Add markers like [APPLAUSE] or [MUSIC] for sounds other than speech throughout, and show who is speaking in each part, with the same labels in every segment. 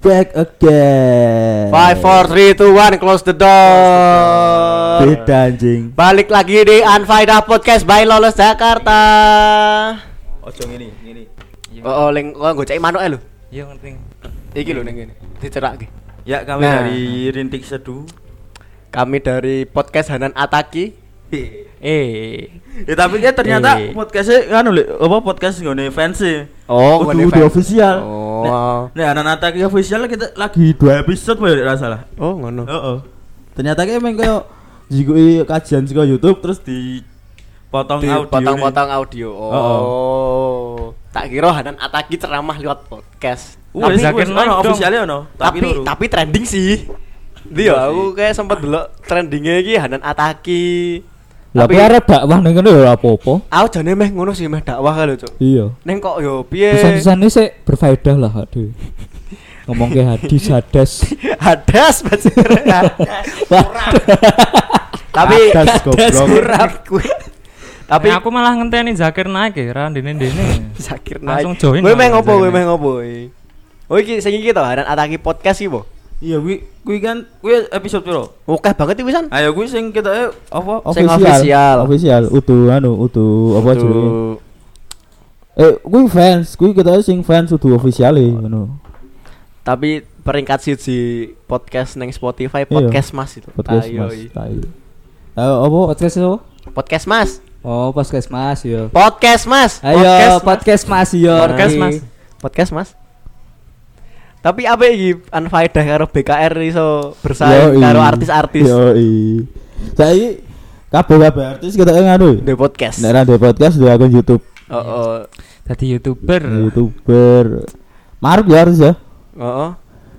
Speaker 1: back again.
Speaker 2: Five, four, three, two, one, close the door.
Speaker 1: Beda anjing.
Speaker 2: Balik lagi di Unfaida Podcast by Lolos Jakarta.
Speaker 1: Ojo ngene, ngene.
Speaker 2: Oh, oh ling, oh, gue cek manuk lu.
Speaker 3: Iya ngerti.
Speaker 2: Iki lho ning ngene. Dicerak iki.
Speaker 1: Ya kami
Speaker 2: Nah.
Speaker 1: dari Rintik Seduh.
Speaker 2: Kami dari podcast Hanan Ataki.
Speaker 3: Eh,
Speaker 1: Ya tapi ya ternyata
Speaker 3: Eh.
Speaker 1: podcastnya kan apa podcast nggone fans e.
Speaker 2: Oh, fans.
Speaker 1: official.
Speaker 2: Oh.
Speaker 1: Nah, anak Ataki official kita lagi dua episode ya salah.
Speaker 2: Oh, ngono.
Speaker 1: Heeh. Ternyata kayak emang kayak jikui kajian saka YouTube terus dipotong audio.
Speaker 2: Potong-potong audio. Oh.
Speaker 1: Oh.
Speaker 2: Tak kira Hanan Ataki ceramah lewat podcast.
Speaker 1: Wah,
Speaker 3: Tapi
Speaker 1: wis ono officialnya ono.
Speaker 2: tapi
Speaker 1: luru.
Speaker 2: tapi trending sih. Dia
Speaker 1: Iya
Speaker 2: aku kayak sempat delok trendingnya iki Hanan Ataki.
Speaker 4: Lah kowe arep dakwah ning kene ya apa-apa.
Speaker 2: aku jane meh ngono sih meh dakwah kalau Cuk.
Speaker 4: Iya.
Speaker 2: Neng kok yo piye?
Speaker 4: Pesan-pesannya sih berfaedah lah aduh. [LAUGHS] Ngomong ke hadis hadas. [LAUGHS]
Speaker 2: Hadas baca. [LAUGHS] Tapi
Speaker 1: Hadas, goblok.
Speaker 2: kurang kuwi. Tapi
Speaker 3: tapi aku malah ngenteni Zakir naik ya, ra dene-dene.
Speaker 2: sakit
Speaker 3: Langsung join
Speaker 2: Kowe meh ngopo, kowe
Speaker 3: Zakir
Speaker 2: meh
Speaker 3: naik.
Speaker 2: ngopo? Oh iki sing iki to Hanan Ataki podcast iki, Po.
Speaker 1: Iya, kuwi kuwi kan kuwi episode piro?
Speaker 2: Oke banget iki pisan.
Speaker 1: Ayo kuwi sing kita eh, apa?
Speaker 2: Sing official.
Speaker 4: Official utuh anu utuh apa jenenge?
Speaker 2: Tuh.
Speaker 4: Eh kuwi fans, kuwi kita sing fans utuh official e ngono.
Speaker 2: Tapi peringkat siji podcast neng Spotify
Speaker 4: Iya.
Speaker 2: podcast Mas itu.
Speaker 4: Podcast
Speaker 2: Ayo,
Speaker 4: Mas.
Speaker 2: iya.
Speaker 4: Tai. Ayo apa podcast apa?
Speaker 2: Podcast Mas.
Speaker 4: Oh, podcast Mas yo.
Speaker 2: Podcast Mas.
Speaker 4: Ayo
Speaker 2: Mas.
Speaker 4: podcast Mas yo.
Speaker 2: Podcast
Speaker 4: Oke.
Speaker 2: Mas. Podcast Mas. Tapi apa iki unfaedah karo BKR iso bersaing
Speaker 4: Yoi.
Speaker 2: karo artis-artis
Speaker 4: Yoi. Saiki kabeh-kabeh artis kita nganu.
Speaker 2: di podcast.
Speaker 4: Nek ra di podcast di akun YouTube.
Speaker 2: Oh, oh.
Speaker 3: Dadi YouTuber.
Speaker 4: YouTuber. Maruk ya harus ya.
Speaker 2: Oh, oh.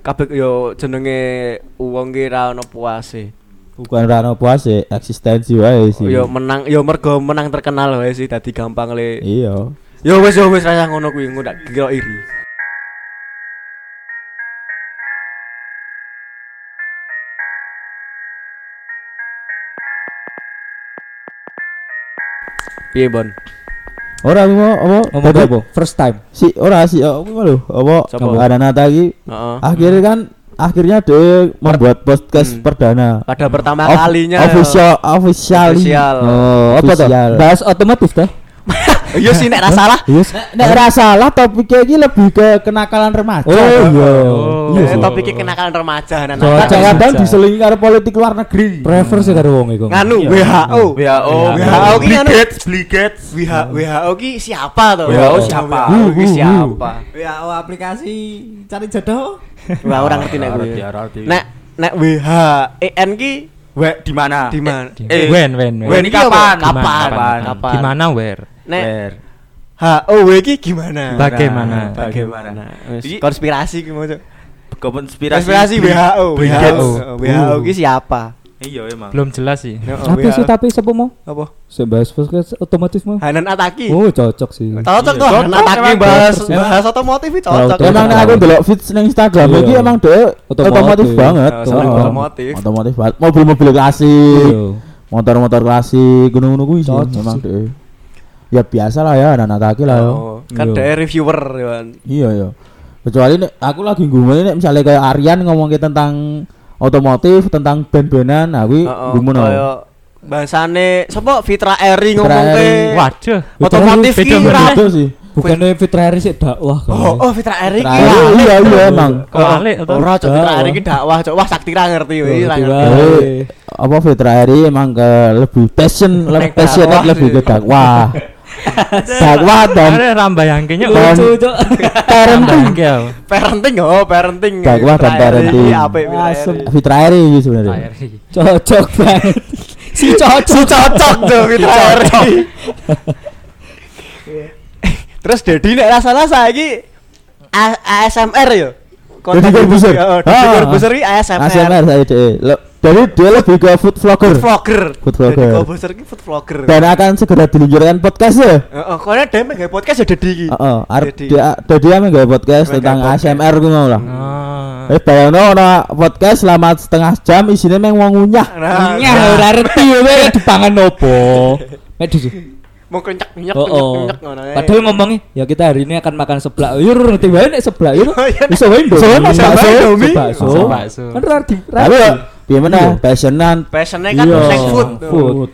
Speaker 2: Kabeh yo jenenge wong ki ra ono puase.
Speaker 4: Bukan rano puase, eksistensi wae sih.
Speaker 2: Yo menang yo mergo menang terkenal wae sih dadi gampang le.
Speaker 4: Iya.
Speaker 2: Yo wis yo wis rasa ngono kuwi ngono tak kira iri. Piye Bon?
Speaker 4: Ora aku mau apa?
Speaker 3: Ngomong
Speaker 4: Tadi
Speaker 3: apa?
Speaker 4: First time. Si ora si aku mau lho, apa? Ada nata iki.
Speaker 2: Heeh.
Speaker 4: Akhirnya kan akhirnya dia membuat podcast
Speaker 2: Hmm.
Speaker 4: perdana.
Speaker 2: Pada pertama
Speaker 4: Of-
Speaker 2: kalinya
Speaker 4: official official.
Speaker 2: Official.
Speaker 4: Oh, apa tuh?
Speaker 1: Official.
Speaker 4: Bahas otomotif teh. [LAUGHS]
Speaker 2: Iya sih nek ra salah.
Speaker 4: Yes. Nek ora salah topiknya iki lebih ke kenakalan remaja.
Speaker 3: Oh, iya.
Speaker 4: Oh,
Speaker 3: Iya
Speaker 2: Eh, topiknya kenakalan remaja nah, nah,
Speaker 3: Cocok.
Speaker 4: kadang diselingi karo politik luar negeri.
Speaker 3: Prefer sih karo wong iku.
Speaker 2: Nganu
Speaker 1: Iya.
Speaker 2: WHO.
Speaker 1: WHO.
Speaker 2: WHO ki anu
Speaker 1: Gates.
Speaker 2: WHO WHO ki siapa tuh?
Speaker 1: WHO siapa?
Speaker 2: WHO ki siapa?
Speaker 5: WHO aplikasi cari jodoh.
Speaker 2: Wah, orang ngerti nek gue. Nek nek WHEN ki
Speaker 1: We di mana?
Speaker 2: di mana?
Speaker 1: Eh,
Speaker 3: wen, Wen
Speaker 1: wen. ini kapan?
Speaker 2: Kapan?
Speaker 1: Kapan?
Speaker 2: Kapan?
Speaker 3: Gimana where?
Speaker 2: Nek
Speaker 1: Where?
Speaker 2: HOW ki gimana?
Speaker 3: Bagaimana?
Speaker 1: Bagaimana?
Speaker 2: Wis,
Speaker 1: Iki-
Speaker 2: Konspirasi ki mau.
Speaker 1: Konspirasi.
Speaker 2: Konspirasi WHO. WHO. WHO ki siapa?
Speaker 1: Iya emang.
Speaker 3: Belum jelas sih.
Speaker 4: Apa sih tapi siapa mau?
Speaker 2: Apa?
Speaker 4: Saya bahas podcast otomotif mau.
Speaker 2: Hanan Ataki.
Speaker 4: Oh, cocok sih.
Speaker 2: Cocok tuh Hanan Ataki bahas bahas otomotif iki cocok.
Speaker 4: Emang aku ndelok feeds ning Instagram
Speaker 3: Iya.
Speaker 4: iki emang dia Otomotif. banget.
Speaker 2: Seneng
Speaker 4: Oh.
Speaker 2: otomotif.
Speaker 4: Otomotif banget. Mobil-mobil klasik. Iya.
Speaker 1: Motor-motor klasik, gunung-gunung kuwi sih
Speaker 4: Cocok
Speaker 1: emang deh. Ya biasa lah ya anak taki lah yo.
Speaker 2: Oh, kan
Speaker 4: Iya.
Speaker 2: dia reviewer ya kan.
Speaker 1: Iya ya. Kecuali nek aku lagi gumun nek misalnya kayak Aryan ngomongin tentang otomotif, tentang band-bandan, nah kuwi
Speaker 2: Heeh,
Speaker 1: gumun
Speaker 2: Oh, kaya bahasane sapa Fitra Eri
Speaker 1: Fitra
Speaker 2: ngomong ke.
Speaker 3: Waduh.
Speaker 2: otomotif
Speaker 3: Beda
Speaker 2: ki
Speaker 3: banget.
Speaker 2: ra-
Speaker 1: Itu sih.
Speaker 4: Bukannya Fitra Eri sih dakwah kan.
Speaker 2: Oh, oh Fitra Eri ki.
Speaker 1: Fitra iya iya emang.
Speaker 3: Kebalik?
Speaker 2: Ora cok Fitra. Eri ki dakwah cok. Wah ngerti
Speaker 4: Oh,
Speaker 2: wih, ra
Speaker 4: ngerti
Speaker 2: ngerti.
Speaker 4: wae.
Speaker 1: Eh, apa Fitra Eri emang ke lebih passion, lebih passionate lebih ke dakwah. Dakwah dan
Speaker 3: Ada rambayangkenya
Speaker 1: Dan-
Speaker 4: Lucu, Cok.
Speaker 1: parenting.
Speaker 2: Parenting oh, parenting.
Speaker 1: Dakwah dan parenting.
Speaker 2: ki apik Fitra
Speaker 4: Asem.
Speaker 2: Eri.
Speaker 1: Fitra Eri iki sebenarnya.
Speaker 4: Cocok banget. [LAUGHS] si cocok.
Speaker 2: Si cocok tuh Fitra Eri. [LAUGHS] Terus Dedi nek ra salah saiki A- ASMR ya.
Speaker 1: Deddy Corbuzier.
Speaker 2: Oh, Deddy
Speaker 1: Ah.
Speaker 2: Corbuzier ASMR.
Speaker 1: ASMR saya deh. Jadi dia lebih ke food vlogger.
Speaker 2: Food vlogger.
Speaker 1: Food vlogger.
Speaker 2: Corbuzier ki food vlogger.
Speaker 1: Dan akan segera diluncurkan podcast ya.
Speaker 2: Heeh, karena dia megang podcast ya Dedi ki.
Speaker 1: Heeh, arep
Speaker 2: Jadi-
Speaker 1: dia dia dia menggawe podcast tentang. ASMR ku mau lah.
Speaker 3: Oh.
Speaker 1: Eh bayangno ana podcast selama setengah jam isinya meng wong ngunyah.
Speaker 2: Nah,
Speaker 4: Nyah ora ngerti kowe dipangan opo. Mek di
Speaker 2: mau kenyek-kenyek
Speaker 4: Oh, oh.
Speaker 2: kenyek-kenyek ngono.
Speaker 4: Padahal ngomongnya ya kita hari ini akan makan seblak. Yur ngerti wae nek seblak yur.
Speaker 2: Oh, iya,
Speaker 4: Bisa wae
Speaker 1: mas bakso.
Speaker 4: Bakso. Kan ra di
Speaker 1: Tapi ya piye meneh
Speaker 4: Iya.
Speaker 1: passionan
Speaker 2: passionnya kan
Speaker 4: Iya,
Speaker 2: snack food.
Speaker 4: food.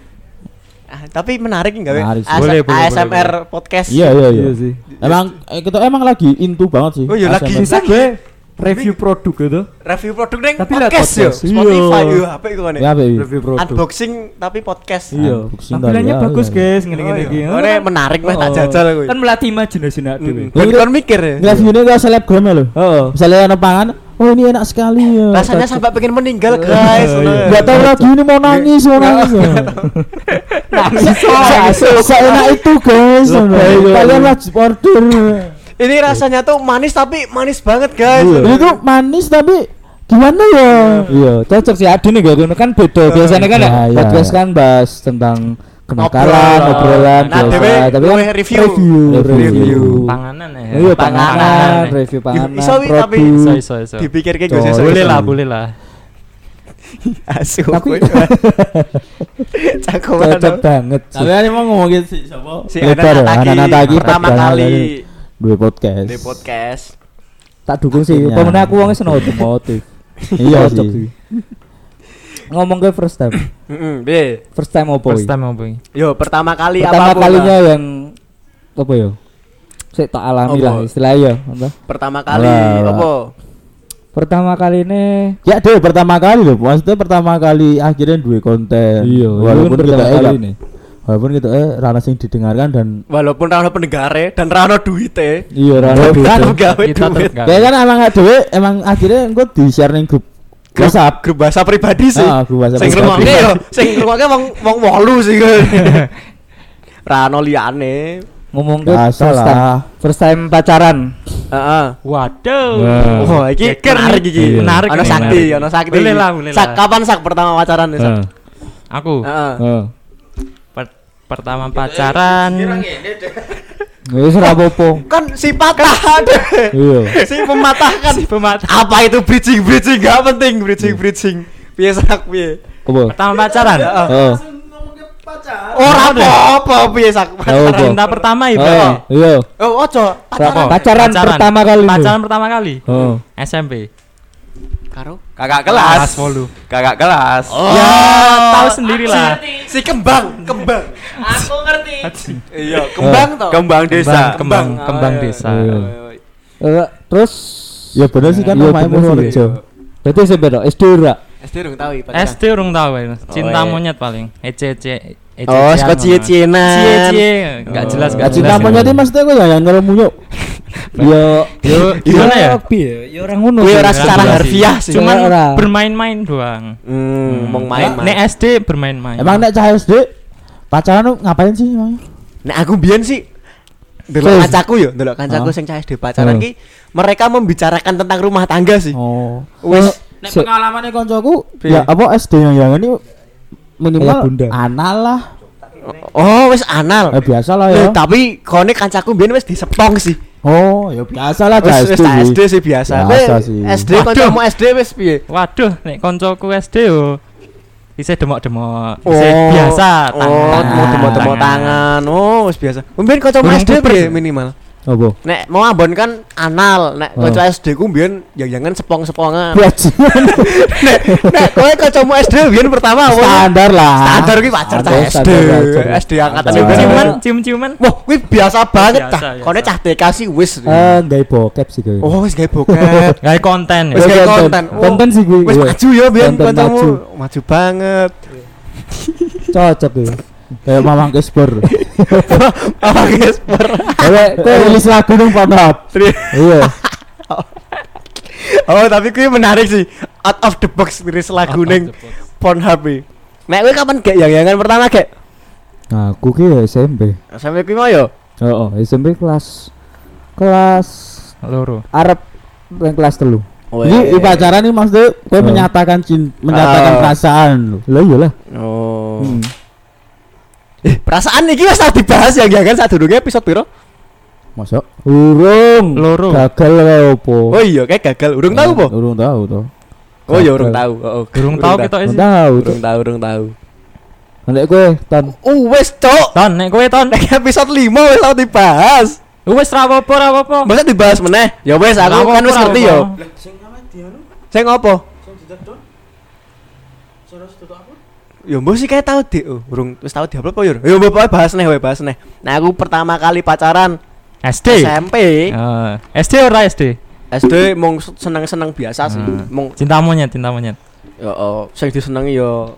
Speaker 2: Ah, tapi menarik enggak we?
Speaker 1: Menarik sih.
Speaker 2: AS-
Speaker 3: Boleh, boleh,
Speaker 2: ASMR
Speaker 3: boleh,
Speaker 2: podcast.
Speaker 1: Iya iya iya.
Speaker 4: Iya sih.
Speaker 1: Emang eh, kita emang lagi into banget sih.
Speaker 2: Oh, iya, lagi.
Speaker 4: Bisa gue review produk gitu.
Speaker 2: Review produk neng
Speaker 4: Tapi
Speaker 2: podcast ya.
Speaker 4: podcast.
Speaker 2: Spotify
Speaker 4: Iya.
Speaker 2: yo, apa iku kan?
Speaker 1: Ya?
Speaker 4: Review produk.
Speaker 2: Unboxing tapi podcast.
Speaker 4: Iya. Tampilannya
Speaker 1: tadi, ya,
Speaker 4: bagus
Speaker 1: iya.
Speaker 4: guys, ngene-ngene
Speaker 2: Oh,
Speaker 4: iki.
Speaker 2: iya. Ore menarik mah tak
Speaker 4: Oh.
Speaker 2: jajal kowe.
Speaker 4: Kan melatih imajinasi nak dhewe.
Speaker 2: Kon mikir ya.
Speaker 1: Nggak view-nya kayak selebgram ya loh.
Speaker 4: Oh.
Speaker 1: Misalnya ada pangan, oh ini enak sekali ya.
Speaker 2: Rasanya sampai pengen meninggal guys.
Speaker 4: Iya, iya.
Speaker 1: Gak tahu lagi ini mau nangis mau nangis.
Speaker 4: Nangis [LAUGHS]
Speaker 1: Seenak itu guys.
Speaker 4: Iya.
Speaker 1: Kalian wajib order.
Speaker 2: Ini rasanya tuh manis tapi manis banget guys.
Speaker 1: Ini tuh manis tapi gimana ya?
Speaker 4: Iya, cocok sih Adi nih gitu kan beda. Biasanya kan ya, podcast kan bahas tentang kenakalan, obrolan,
Speaker 2: Nah,
Speaker 4: biasa. Tapi kan
Speaker 2: review.
Speaker 4: review,
Speaker 1: Review.
Speaker 4: review.
Speaker 3: Panganan ya.
Speaker 4: Iya, panganan,
Speaker 3: ya.
Speaker 4: review panganan,
Speaker 2: Iso wi, tapi-
Speaker 3: Iso iso iso.
Speaker 2: Dipikir kayak gue.
Speaker 3: Boleh lah, boleh lah. [LAUGHS]
Speaker 2: Asu.
Speaker 4: Tapi- [LAUGHS]
Speaker 2: cakep
Speaker 4: Cocok banget.
Speaker 1: Tapi ini mau ngomongin si siapa?
Speaker 2: Si
Speaker 1: Lebar ya,
Speaker 2: anak
Speaker 1: anak-anak lagi
Speaker 2: pertama kali
Speaker 1: dua podcast.
Speaker 2: di podcast.
Speaker 4: Tak dukung sih. Pemenang aku wongnya seneng otomotif. [LAUGHS]
Speaker 1: Iya
Speaker 4: Cocok
Speaker 1: sih.
Speaker 4: Ngomong ke first time. [COUGHS]
Speaker 2: Heeh, piye?
Speaker 4: First time apa?
Speaker 3: First time apa ini?
Speaker 2: Yo, pertama kali
Speaker 4: Pertama
Speaker 2: apa pun
Speaker 4: kalinya
Speaker 2: lah.
Speaker 4: yang apa ya? Saya tak alami lah istilahnya ya. Apa?
Speaker 2: Pertama kali
Speaker 1: Alah.
Speaker 2: apa?
Speaker 4: Pertama kali ini
Speaker 1: Ya deh pertama kali loh, maksudnya pertama kali akhirnya dua konten.
Speaker 4: Iya,
Speaker 1: walaupun
Speaker 4: itu
Speaker 1: kita
Speaker 4: pertama
Speaker 1: eh,
Speaker 4: kali ini.
Speaker 1: walaupun kita eh rana sing didengarkan dan
Speaker 2: Walaupun rano pendengar dan rano duite.
Speaker 4: Iya, Rano
Speaker 2: Kan
Speaker 4: duit.
Speaker 2: gawe
Speaker 3: Kita
Speaker 2: duit.
Speaker 1: kan emang dhewe emang akhirnya gue di share ning grup WhatsApp.
Speaker 2: Grup bahasa pribadi sih.
Speaker 1: Ah, grup WhatsApp.
Speaker 2: Sing
Speaker 1: pribadi.
Speaker 2: ngrungokne yo, [LAUGHS] sing ngrungokne wong wong wolu sih kan. [LAUGHS] Rano liyane.
Speaker 4: Ngomong ke first time.
Speaker 1: lah.
Speaker 4: First time pacaran.
Speaker 2: Heeh.
Speaker 3: Waduh.
Speaker 4: Wah.
Speaker 2: Oh, iki menarik iki.
Speaker 4: Iya.
Speaker 3: Menarik
Speaker 2: Ono sakti, ono sakti.
Speaker 3: Boleh lah, boleh
Speaker 2: Sak
Speaker 3: lah.
Speaker 2: kapan sak pertama pacaran nih, Sak?
Speaker 4: Heeh.
Speaker 3: Aku
Speaker 2: Heeh.
Speaker 4: Heeh.
Speaker 3: per- pertama pacaran.
Speaker 4: Wis ora apa-apa.
Speaker 2: Kan si patah deh.
Speaker 4: Iya.
Speaker 2: si mematahkan.
Speaker 3: Si pematah.
Speaker 2: Apa itu bridging bridging gak penting bridging bridging. Piye sak piye?
Speaker 4: Apa?
Speaker 3: Pertama pacaran.
Speaker 4: Heeh.
Speaker 2: Ora apa-apa piye sak.
Speaker 4: Apa?
Speaker 3: Cinta pertama Pak.
Speaker 4: iya.
Speaker 2: Oh, ojo.
Speaker 3: Apa?
Speaker 4: Pacaran pertama kali ini.
Speaker 3: Pacaran pertama kali.
Speaker 4: Oh.
Speaker 3: SMP.
Speaker 2: Karo
Speaker 6: Kakak
Speaker 3: Kelas
Speaker 6: kelas.
Speaker 3: 8.
Speaker 6: Kakak kelas.
Speaker 3: Ya, tahu sendiri lah.
Speaker 2: si kembang, kembang.
Speaker 5: Aku ngerti.
Speaker 2: Iya, kembang toh.
Speaker 6: Kembang desa.
Speaker 3: Kembang,
Speaker 2: Kembang.
Speaker 3: kembang
Speaker 2: Ah, iya,
Speaker 3: desa.
Speaker 4: Eh, Terus
Speaker 1: Ya bener sih kan namanya
Speaker 4: sih.
Speaker 1: Purworejo.
Speaker 4: Berarti SMP dong, SD ora?
Speaker 2: SD dong tahu ya.
Speaker 3: SD urung tahu ya. Cinta
Speaker 2: Oh,
Speaker 3: monyet paling. Ece ece.
Speaker 2: Oh, suka cie-cienan.
Speaker 3: Cie cie. Enggak
Speaker 2: Oh.
Speaker 3: jelas
Speaker 1: Gak
Speaker 3: enggak
Speaker 1: cinta
Speaker 3: jelas.
Speaker 1: monyet ini maksudnya gue ya yang ngelemu yuk.
Speaker 4: Yo,
Speaker 3: Yo, gimana ya?
Speaker 4: Ya orang ngono.
Speaker 2: Kuwi
Speaker 4: sih.
Speaker 2: ora secara harfiah sih.
Speaker 3: Cuman
Speaker 4: Ora.
Speaker 3: bermain-main doang.
Speaker 2: Hmm, mau main-main.
Speaker 3: Nek SD bermain-main.
Speaker 1: Emang nek cah SD pacaran ngapain sih emang?
Speaker 2: Nek aku biyen sih Delok kancaku yo, delok kancaku
Speaker 1: Ah.
Speaker 2: sing cah SD pacaran ki mereka membicarakan tentang rumah tangga sih.
Speaker 1: Oh.
Speaker 2: Wis
Speaker 1: Nek
Speaker 4: Se-
Speaker 1: pengalamannya
Speaker 2: Piye?
Speaker 1: ya apa SD yang yang ini minimal anal lah.
Speaker 2: Oh, wis anal.
Speaker 1: Eh biasa lah
Speaker 2: Loh,
Speaker 1: ya.
Speaker 2: tapi kone kancaku biyen wis disepong sih.
Speaker 1: Oh, ya biasa lah
Speaker 2: Wis
Speaker 1: cah
Speaker 2: wis
Speaker 1: SD. sih.
Speaker 2: SD sih biasa.
Speaker 1: Biasa sih.
Speaker 2: SD kancamu SD wis piye?
Speaker 3: Waduh, nek koncoku SD yo Bisa demok-demok,
Speaker 2: Oh,
Speaker 3: bisa biasa
Speaker 2: Oh,
Speaker 3: tangan.
Speaker 2: mau temu-temu tangan. Oh, wis biasa. Mungkin kancamu SD piye minimal?
Speaker 4: Apa?
Speaker 2: Nek mau ambon kan anal, nek
Speaker 4: Oh.
Speaker 2: kanca SD ku biyen yang jangan sepong-sepongan. [LAUGHS]
Speaker 1: Bajingan.
Speaker 2: nek nek kowe kancamu SD biyen pertama apa?
Speaker 1: Standar lah.
Speaker 2: Standar ki wajar cah SD. SD angkatan
Speaker 1: Standar.
Speaker 2: juga
Speaker 3: Ciuman,
Speaker 2: ciuman.
Speaker 3: cium-ciuman.
Speaker 2: Wah, kuwi biasa banget cah.
Speaker 3: biasa.
Speaker 2: Kone cah TK sih wis.
Speaker 4: Eh, gawe bokep sih kowe.
Speaker 2: Oh, wis gawe bokep. [LAUGHS]
Speaker 3: Kayak konten
Speaker 2: Wis
Speaker 3: ya.
Speaker 2: gawe
Speaker 4: konten.
Speaker 2: konten. Oh,
Speaker 4: sih kuwi.
Speaker 2: Wis
Speaker 4: Iya.
Speaker 2: maju ya biyen
Speaker 4: Konten
Speaker 2: kancamu.
Speaker 4: maju.
Speaker 2: Maju banget.
Speaker 4: Cocok tuh.
Speaker 1: Kayak Mamang Kesper. [LAUGHS]
Speaker 2: Apa guys?
Speaker 1: Kowe kowe rilis lagu nang Pornhub. Iya. [LAUGHS]
Speaker 2: Oh, tapi kuwi menarik sih. Out of the box rilis lagu ning
Speaker 3: box.
Speaker 2: Pornhub iki. Nek kowe kapan gak yang-yangan pertama gak?
Speaker 4: Nah, aku ki ya SMP.
Speaker 2: Sampai kuwi mau yo.
Speaker 4: Oh, oh, SMP kelas kelas
Speaker 3: Loro.
Speaker 4: Arab yang kelas telu.
Speaker 1: Jadi di pacaran ini maksudnya kowe
Speaker 4: Oh.
Speaker 1: menyatakan cin menyatakan
Speaker 2: Ah.
Speaker 1: perasaan lu.
Speaker 4: Lah iyalah.
Speaker 2: Oh.
Speaker 4: Hmm.
Speaker 2: Eh, perasaan iki wis tau dibahas yang jangan saat durunge episode piro?
Speaker 1: Masuk.
Speaker 4: Urung.
Speaker 3: Loro.
Speaker 4: Gagal lah opo.
Speaker 2: Oh iya, kayak gagal. Urung tahu po?
Speaker 1: Urung tahu toh.
Speaker 2: Oh iya, urung tahu. Oh,
Speaker 3: Durung tahu kita
Speaker 4: Urung
Speaker 3: isi.
Speaker 4: tahu.
Speaker 2: Urung tahu, urung tahu.
Speaker 4: Nek kowe ton
Speaker 2: Uh, wis cok.
Speaker 3: Ton, nek kowe ton.
Speaker 2: Nek episode 5 wis tau dibahas.
Speaker 3: Wis ra apa-apa, ra apa-apa.
Speaker 2: Masa dibahas meneh? Ya wis aku kan wis ngerti yo.
Speaker 3: apa-apa.
Speaker 2: Sing ngopo? Ya mbok sih kayak tau di, oh, urung wis tau diupload apa yo? Ya mbok pokoke bahas neh, we bahas neh. Nah, aku pertama kali pacaran
Speaker 3: SD.
Speaker 2: SMP,
Speaker 3: Eh, SD ora SD?
Speaker 2: SD mung seneng-seneng biasa sih.
Speaker 3: Hmm.
Speaker 2: Mung
Speaker 3: Cinta monyet, cinta monyet.
Speaker 2: ya oh, sing disenengi yo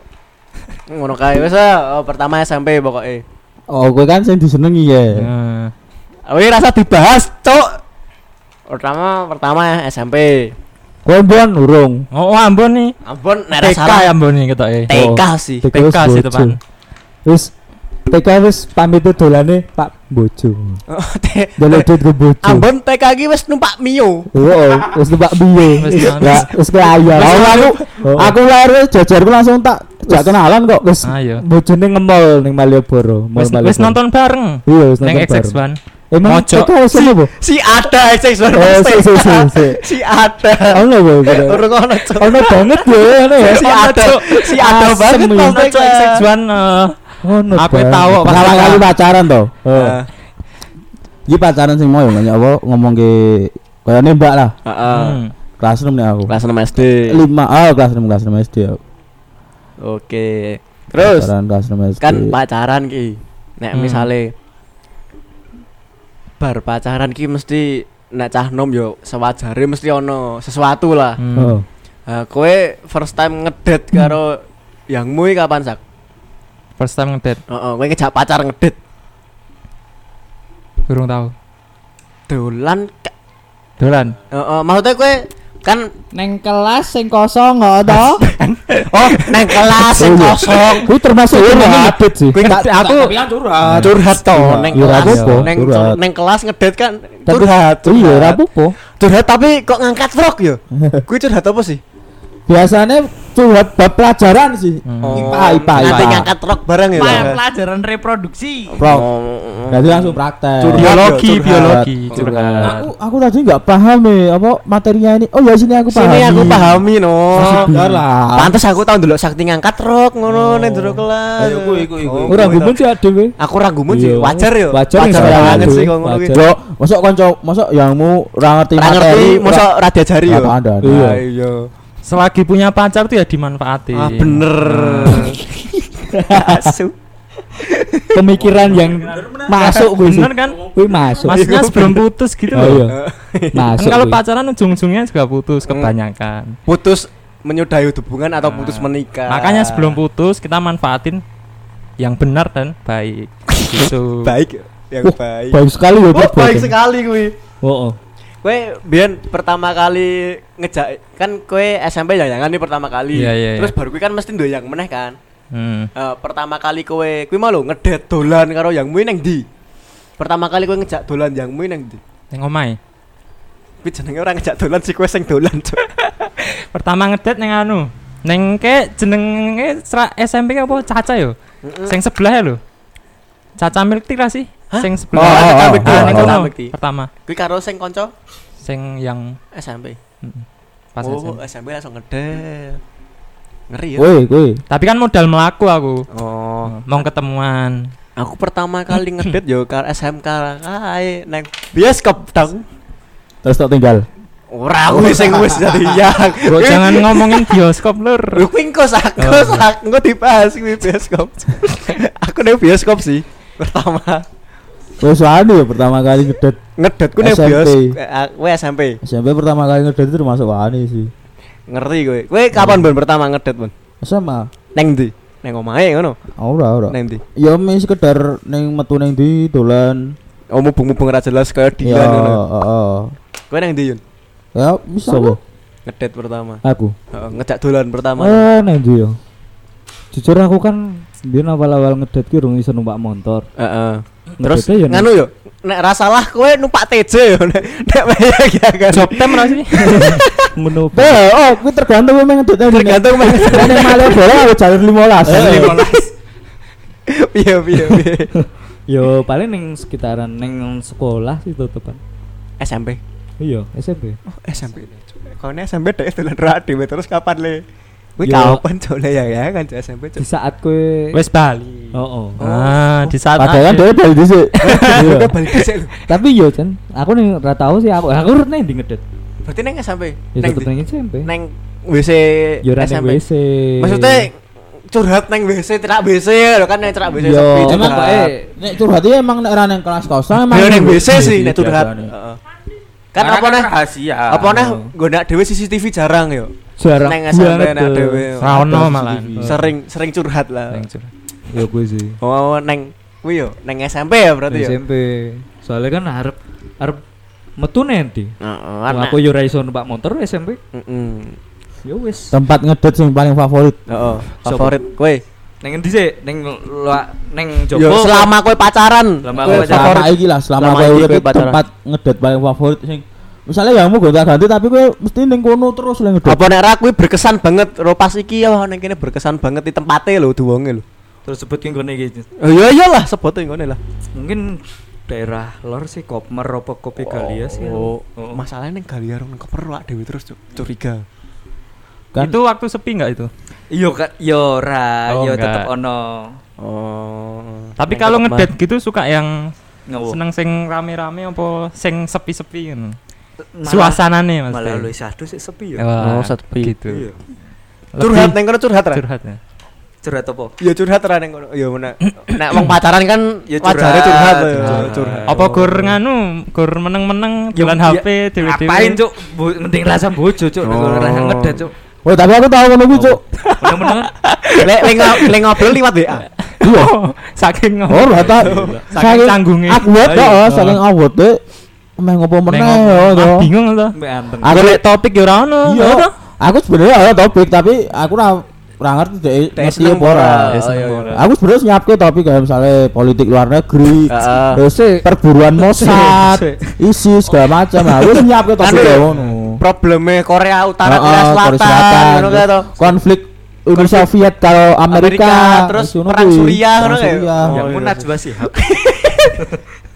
Speaker 2: ngono kae wis ah, oh, pertama SMP pokoknya.
Speaker 1: Oh, kowe kan sing disenengi ya.
Speaker 3: Heeh.
Speaker 2: Wih rasa dibahas, cok. Pertama pertama SMP.
Speaker 1: Kowe mbon urung.
Speaker 3: Oh, Ambon nih.
Speaker 2: Nek
Speaker 3: TK
Speaker 2: salah
Speaker 3: ya Ambon nih ketoke.
Speaker 2: TK sih.
Speaker 1: TK
Speaker 3: TK sih depan.
Speaker 1: Wis TK wis pamit dolane Pak Bojo.
Speaker 2: Oh,
Speaker 1: Delok duit ke Bojo.
Speaker 2: Ambon TK iki wis numpak Mio.
Speaker 1: Heeh, wis numpak.
Speaker 3: Wis
Speaker 1: Ya, wis ke ayam.
Speaker 3: Wis
Speaker 1: Oh, aku
Speaker 4: Oh.
Speaker 1: aku lahir wis jajarku langsung tak jak kenalan kok wis
Speaker 3: Ayo.
Speaker 1: bojone ngemol ning Malioboro.
Speaker 3: Wis nonton bareng.
Speaker 1: Iya, wis nonton. Bareng. Emang
Speaker 3: Mojok.
Speaker 1: TK wis apa?
Speaker 2: Si ada sing suara
Speaker 1: Oh, si si si si.
Speaker 2: Si ada.
Speaker 1: Ono apa? kira?
Speaker 2: Urung ono, Cok.
Speaker 1: Ono banget ya, [LAUGHS] ono ya.
Speaker 2: Si ada. Si ada banget
Speaker 3: Nonton
Speaker 2: TK.
Speaker 3: XX ban. eh,
Speaker 1: Ono.
Speaker 3: Aku tahu
Speaker 1: pertama
Speaker 3: pasti
Speaker 1: kali pacaran toh. Heeh.
Speaker 2: Heeh.
Speaker 1: Iki pacaran sing mau ya nanya apa ngomong ke kaya nembak lah.
Speaker 2: Heeh.
Speaker 3: hmm.
Speaker 1: Kelas 6 nih aku.
Speaker 2: Kelas 6 SD.
Speaker 1: 5 oh kelas 6 kelas 6 SD aku.
Speaker 2: Oke. Terus
Speaker 1: pacaran kelas 6 SD.
Speaker 2: kan pacaran ki. Nek
Speaker 3: Hmm.
Speaker 2: misale bar pacaran ki mesti nek cah nom yo sewajare mesti ono sesuatu lah.
Speaker 3: Hmm.
Speaker 1: Oh.
Speaker 2: Nah, kowe first time ngedet karo yangmu iki kapan sak?
Speaker 3: First time ngedet.
Speaker 2: Heeh, kowe ngejak pacar ngedet
Speaker 3: Durung tahu.
Speaker 2: dolan
Speaker 3: Dolan.
Speaker 2: Heeh, maksudnya kowe kan
Speaker 5: Neng kelas sing kosong kok to? [LAUGHS]
Speaker 2: oh neng kelas
Speaker 1: Oh, iya.
Speaker 2: kosong.
Speaker 1: Kuwi termasuk ini ngedit sih.
Speaker 2: Aku
Speaker 5: kan curhat.
Speaker 2: curhat to neng kelas. Neng
Speaker 1: curhat.
Speaker 2: neng kelas ngedet kan
Speaker 1: Tapi-
Speaker 2: curhat.
Speaker 1: Iya,
Speaker 2: curhat.
Speaker 1: apa-apa.
Speaker 2: Curhat tapi kok ngangkat vlog yo. Kuwi curhat apa sih?
Speaker 1: Biasanya curhat bab pelajaran sih.
Speaker 3: Hmm.
Speaker 1: IPA, IPA,
Speaker 2: Nanti
Speaker 1: IPA.
Speaker 2: ngangkat rok bareng ya.
Speaker 5: Pelajaran reproduksi.
Speaker 1: Bro,
Speaker 2: Oh.
Speaker 1: Berarti langsung praktek.
Speaker 2: Curhat.
Speaker 3: Biologi, biologi.
Speaker 2: Curhat.
Speaker 1: Aku aku tadi nggak paham nih apa materinya ini. Oh ya sini aku paham.
Speaker 2: Sini aku pahami no.
Speaker 1: Lah.
Speaker 2: Pantes aku tau ndelok sakti ngangkat rok ngono ning jero kelas.
Speaker 1: Ayo, kuwi, kuwi.
Speaker 2: Oh,
Speaker 1: Ora gumun sih adewe.
Speaker 2: Aku ragumun sih,
Speaker 1: Iya.
Speaker 2: wajar yo.
Speaker 1: Wajar
Speaker 2: banget sih ngono kuwi.
Speaker 1: Wajar. Bro, mosok kanca mosok yangmu ora ngerti materi.
Speaker 2: ngerti, mosok ra diajari yo.
Speaker 1: Ada?
Speaker 2: Iya.
Speaker 1: Iya.
Speaker 2: iya.
Speaker 3: Selagi punya pacar tuh ya dimanfaatin.
Speaker 2: Ah bener. [LAUGHS] Asu.
Speaker 4: pemikiran yang masuk kuwi sih.
Speaker 3: Bener kan?
Speaker 4: Kuwi masuk.
Speaker 3: Maksudnya sebelum putus gitu
Speaker 4: Oh iya. [LAUGHS]
Speaker 3: loh. Kan
Speaker 4: Masuk.
Speaker 3: kalau
Speaker 4: kuwi.
Speaker 3: pacaran ujung-ujungnya juga putus
Speaker 2: Hmm.
Speaker 3: kebanyakan.
Speaker 2: Putus menyudahi hubungan atau putus
Speaker 3: Nah,
Speaker 2: menikah.
Speaker 3: Makanya sebelum putus kita manfaatin yang benar dan baik. [LAUGHS] Gitu.
Speaker 2: baik yang
Speaker 1: Wah,
Speaker 2: baik.
Speaker 1: Baik sekali ya
Speaker 2: Oh, baik sekali kuwi.
Speaker 4: Oh, oh.
Speaker 2: Kowe biyen pertama kali ngejak kan kowe SMP jangan nih pertama kali.
Speaker 3: Iya, iya,
Speaker 2: Terus
Speaker 3: iya.
Speaker 2: baru kowe kan mesti ndoyang meneh kan.
Speaker 3: Hmm.
Speaker 2: Eh, pertama kali kowe kuwi mau lho ngedet dolan karo yang mui neng ndi? Pertama kali kowe ngejak dolan yang mui neng ndi?
Speaker 3: Yang omai.
Speaker 2: Kuwi jenenge ora ngejak dolan sih kowe sing dolan. [LAUGHS]
Speaker 3: Pertama ngedet neng anu. Neng ke jenenge SMP ke apa? Caca yo. Sing sebelah ya lho. Caca lah sih. Sing
Speaker 2: Oh,
Speaker 3: sebelah.
Speaker 2: oh, oh,
Speaker 3: Ah,
Speaker 2: oh, oh,
Speaker 3: kono.
Speaker 2: oh.
Speaker 3: Pertama.
Speaker 2: Kuwi karo sing kanca
Speaker 3: Sing yang
Speaker 2: SMP.
Speaker 3: mm, pas
Speaker 2: oh,
Speaker 3: SMP.
Speaker 2: SMP langsung ngedet. Ngeri ya.
Speaker 1: Woi, woi.
Speaker 3: Tapi kan modal melaku aku.
Speaker 2: Oh,
Speaker 3: Mau ketemuan.
Speaker 2: aku pertama kali ngedet yo karo SMK kae neng bioskop dong.
Speaker 1: Terus tak tinggal.
Speaker 2: Ora aku sing wis jadi [LAUGHS] yang.
Speaker 3: Bro, jangan ngomongin bioskop lur.
Speaker 2: Lu kuwi engko sak, engko
Speaker 3: Oh.
Speaker 2: dibahas kuwi bioskop. [LAUGHS] aku ning bioskop sih pertama.
Speaker 1: Wes wani ya pertama kali ngedet.
Speaker 2: Ngedet ku ning
Speaker 1: SMP.
Speaker 2: bioskop. Eh, Kowe SMP.
Speaker 1: SMP pertama kali ngedet itu termasuk wani sih.
Speaker 2: Ngerti kowe. Kowe kapan Bon pertama ngedet, Bon?
Speaker 1: Sama.
Speaker 2: Neng ndi? Neng omahe ngono.
Speaker 1: Ora, ora.
Speaker 2: Neng ndi?
Speaker 1: Ya mes sekedar ning metu ning ndi dolan.
Speaker 2: Oh mubung-mubung ora jelas kaya
Speaker 1: Ya,
Speaker 2: Dilan ngono.
Speaker 1: heeh.
Speaker 2: Kowe neng ndi, Yun?
Speaker 1: Ya bisa.
Speaker 4: Sopo?
Speaker 2: Ngedet pertama.
Speaker 4: Aku.
Speaker 2: Heeh, ngejak dolan pertama.
Speaker 4: Eh, nang ndi yo? Jujur aku kan biyen awal-awal ngedet ki urung iso numpak motor.
Speaker 2: Heeh.
Speaker 4: Ya ning-
Speaker 2: nganu yo, nek ra salah kowe numpak TJ yo nek nek bayang ya kan.
Speaker 3: Job sih. [LAUGHS]
Speaker 4: ngono.
Speaker 1: Eh, oh, kuwi tergantung kowe ndi.
Speaker 2: Tergantung men.
Speaker 1: Nek Malioboro aku jalur 15.
Speaker 2: Piye piye piye.
Speaker 4: Yo paling ning sekitaran ning sekolah sih tutupan.
Speaker 2: SMP.
Speaker 4: Iya, SMP.
Speaker 2: Oh, SMP. Kau SMP deh dolan ra dhewe terus kapan le? Kuwi kapan [LAUGHS] lah ya ya kan cok SMP
Speaker 4: di
Speaker 2: cok.
Speaker 4: saat kue
Speaker 3: Wes Bali.
Speaker 4: oh, oh.
Speaker 3: Ah, di saat
Speaker 1: Padahal kan dia dari dhisik. Iya.
Speaker 2: Udah balik dhisik [LAUGHS] lho.
Speaker 4: tapi yo Chan aku nih ora tahu sih aku aku ora neng di ngedet
Speaker 2: Berarti neng SMP.
Speaker 4: ya
Speaker 2: Neng di-
Speaker 4: neng SMP
Speaker 2: neng WC
Speaker 4: yo ora neng
Speaker 2: SMP.
Speaker 4: WC
Speaker 2: Maksudnya curhat neng WC, tidak WC lho kan neng cerak WC
Speaker 1: Yo,
Speaker 2: sepi
Speaker 1: emang
Speaker 2: curhat.
Speaker 1: eh nek curhat iki emang nek ora nang kelas kosong emang
Speaker 2: Yo neng WC
Speaker 1: Iya
Speaker 2: sih nek curhat.
Speaker 1: nih.
Speaker 2: Heeh. Kan apa neh?
Speaker 5: rahasia.
Speaker 2: Apa neh nggonak dhewe CCTV jarang yo.
Speaker 4: Jarang
Speaker 2: Neng SMP
Speaker 4: banget
Speaker 2: nek
Speaker 4: tuh.
Speaker 2: dhewe.
Speaker 3: Ra ono malahan.
Speaker 2: Sering sering curhat lah.
Speaker 3: Neng curhat.
Speaker 4: ya gue sih
Speaker 2: Oh neng kuwi yo neng SMP ya berarti ya.
Speaker 4: SMP soalnya kan harap harap metu nanti
Speaker 2: Heeh,
Speaker 4: aku yo ra iso numpak motor SMP
Speaker 2: Heeh.
Speaker 4: yo wis
Speaker 1: Tempat ngedet sing paling favorit.
Speaker 2: Heeh, favorit kowe.
Speaker 4: neng endi sih neng neng
Speaker 2: Yo
Speaker 4: Joko
Speaker 2: selama kowe pacaran.
Speaker 4: Selama
Speaker 2: kowe
Speaker 4: pacaran.
Speaker 1: Selama iki lah, selama kowe urip
Speaker 2: pacaran.
Speaker 1: tempat ngedet paling favorit sing misalnya ya mau gonta-ganti tapi kowe mesti ning kono terus lek ngedet.
Speaker 2: Apa nek ra kuwi berkesan banget ro pas iki ya ning kene berkesan banget di tempate lho duwonge lho.
Speaker 4: terus sebut ki ngene iki
Speaker 2: Oh iya iyalah sebute ngene lah.
Speaker 4: mungkin daerah lor sih Kopmer apa Kopi Galia sih
Speaker 2: Oh,
Speaker 4: Oh.
Speaker 2: masalahnya ning Galia rong keper wak dhewe terus curiga.
Speaker 1: Kan
Speaker 3: Itu waktu sepi enggak itu?
Speaker 4: Iya kan, yo ra,
Speaker 3: Oh,
Speaker 4: yo
Speaker 3: enggak.
Speaker 4: tetep ono.
Speaker 2: Oh.
Speaker 3: Tapi
Speaker 2: Neng
Speaker 3: kalau ngedet gitu suka yang
Speaker 4: Ngowo.
Speaker 3: seneng sing rame-rame apa sing sepi-sepi gitu.
Speaker 4: Malah-
Speaker 3: Suasanane Mas.
Speaker 4: Malah lu satu sih sepi ya.
Speaker 2: Oh, sepi.
Speaker 3: gitu.
Speaker 4: Iya.
Speaker 2: curhat ning kono curhat ra?
Speaker 3: curhat ya.
Speaker 4: Curhat apa?
Speaker 2: Iya curhat ra ning kono. Ya nek [COUGHS] nek wong pacaran kan
Speaker 4: Ya curhat,
Speaker 2: curhat lho,
Speaker 4: curhat.
Speaker 2: curhat.
Speaker 3: Apa gur nganu, gur meneng-meneng
Speaker 4: Ya,
Speaker 3: jalan
Speaker 4: ya,
Speaker 3: HP dewe-dewe.
Speaker 4: Ngapain, Cuk? Ngending rasa bojo, Cuk. Nek
Speaker 2: Oh.
Speaker 4: rasa ngedet, Cuk.
Speaker 1: Oh, tapi aku tahu ngono kuwi, Cuk.
Speaker 4: Meneng-meneng. [LAUGHS]
Speaker 2: Lek lek lek ngobrol liwat WA.
Speaker 1: Iya. [LAUGHS]
Speaker 3: Saking
Speaker 1: Oh, ora ta.
Speaker 3: Saking canggungnya.
Speaker 1: Awet
Speaker 4: Ayo.
Speaker 1: kok, saking awet e. Meh ngopo meneh yo to.
Speaker 3: Ah, bingung to.
Speaker 1: Aku
Speaker 3: Golek topik ya ora ono.
Speaker 1: Iya.
Speaker 3: To?
Speaker 1: Aku sebenarnya ada topik tapi aku ora ora ngerti dek ngerti
Speaker 2: seneng
Speaker 1: apa ora.
Speaker 3: Ya,
Speaker 2: Oh, iya, iya.
Speaker 1: Aku sebenarnya nyiapke topik kayak misalnya politik luar negeri,
Speaker 2: Heeh.
Speaker 1: terus perburuan Mossad, ISIS segala macam. Aku wis nyiapke topik kayak ngono.
Speaker 2: Probleme Korea Utara Korea Selatan ngono kae to.
Speaker 1: terus konflik Uni Soviet kalau Amerika,
Speaker 2: Amerika, terus perang. Suriah,
Speaker 1: Perang
Speaker 2: ngono
Speaker 4: Yang
Speaker 2: iya.
Speaker 4: pun Najwa Shihab. [LAUGHS]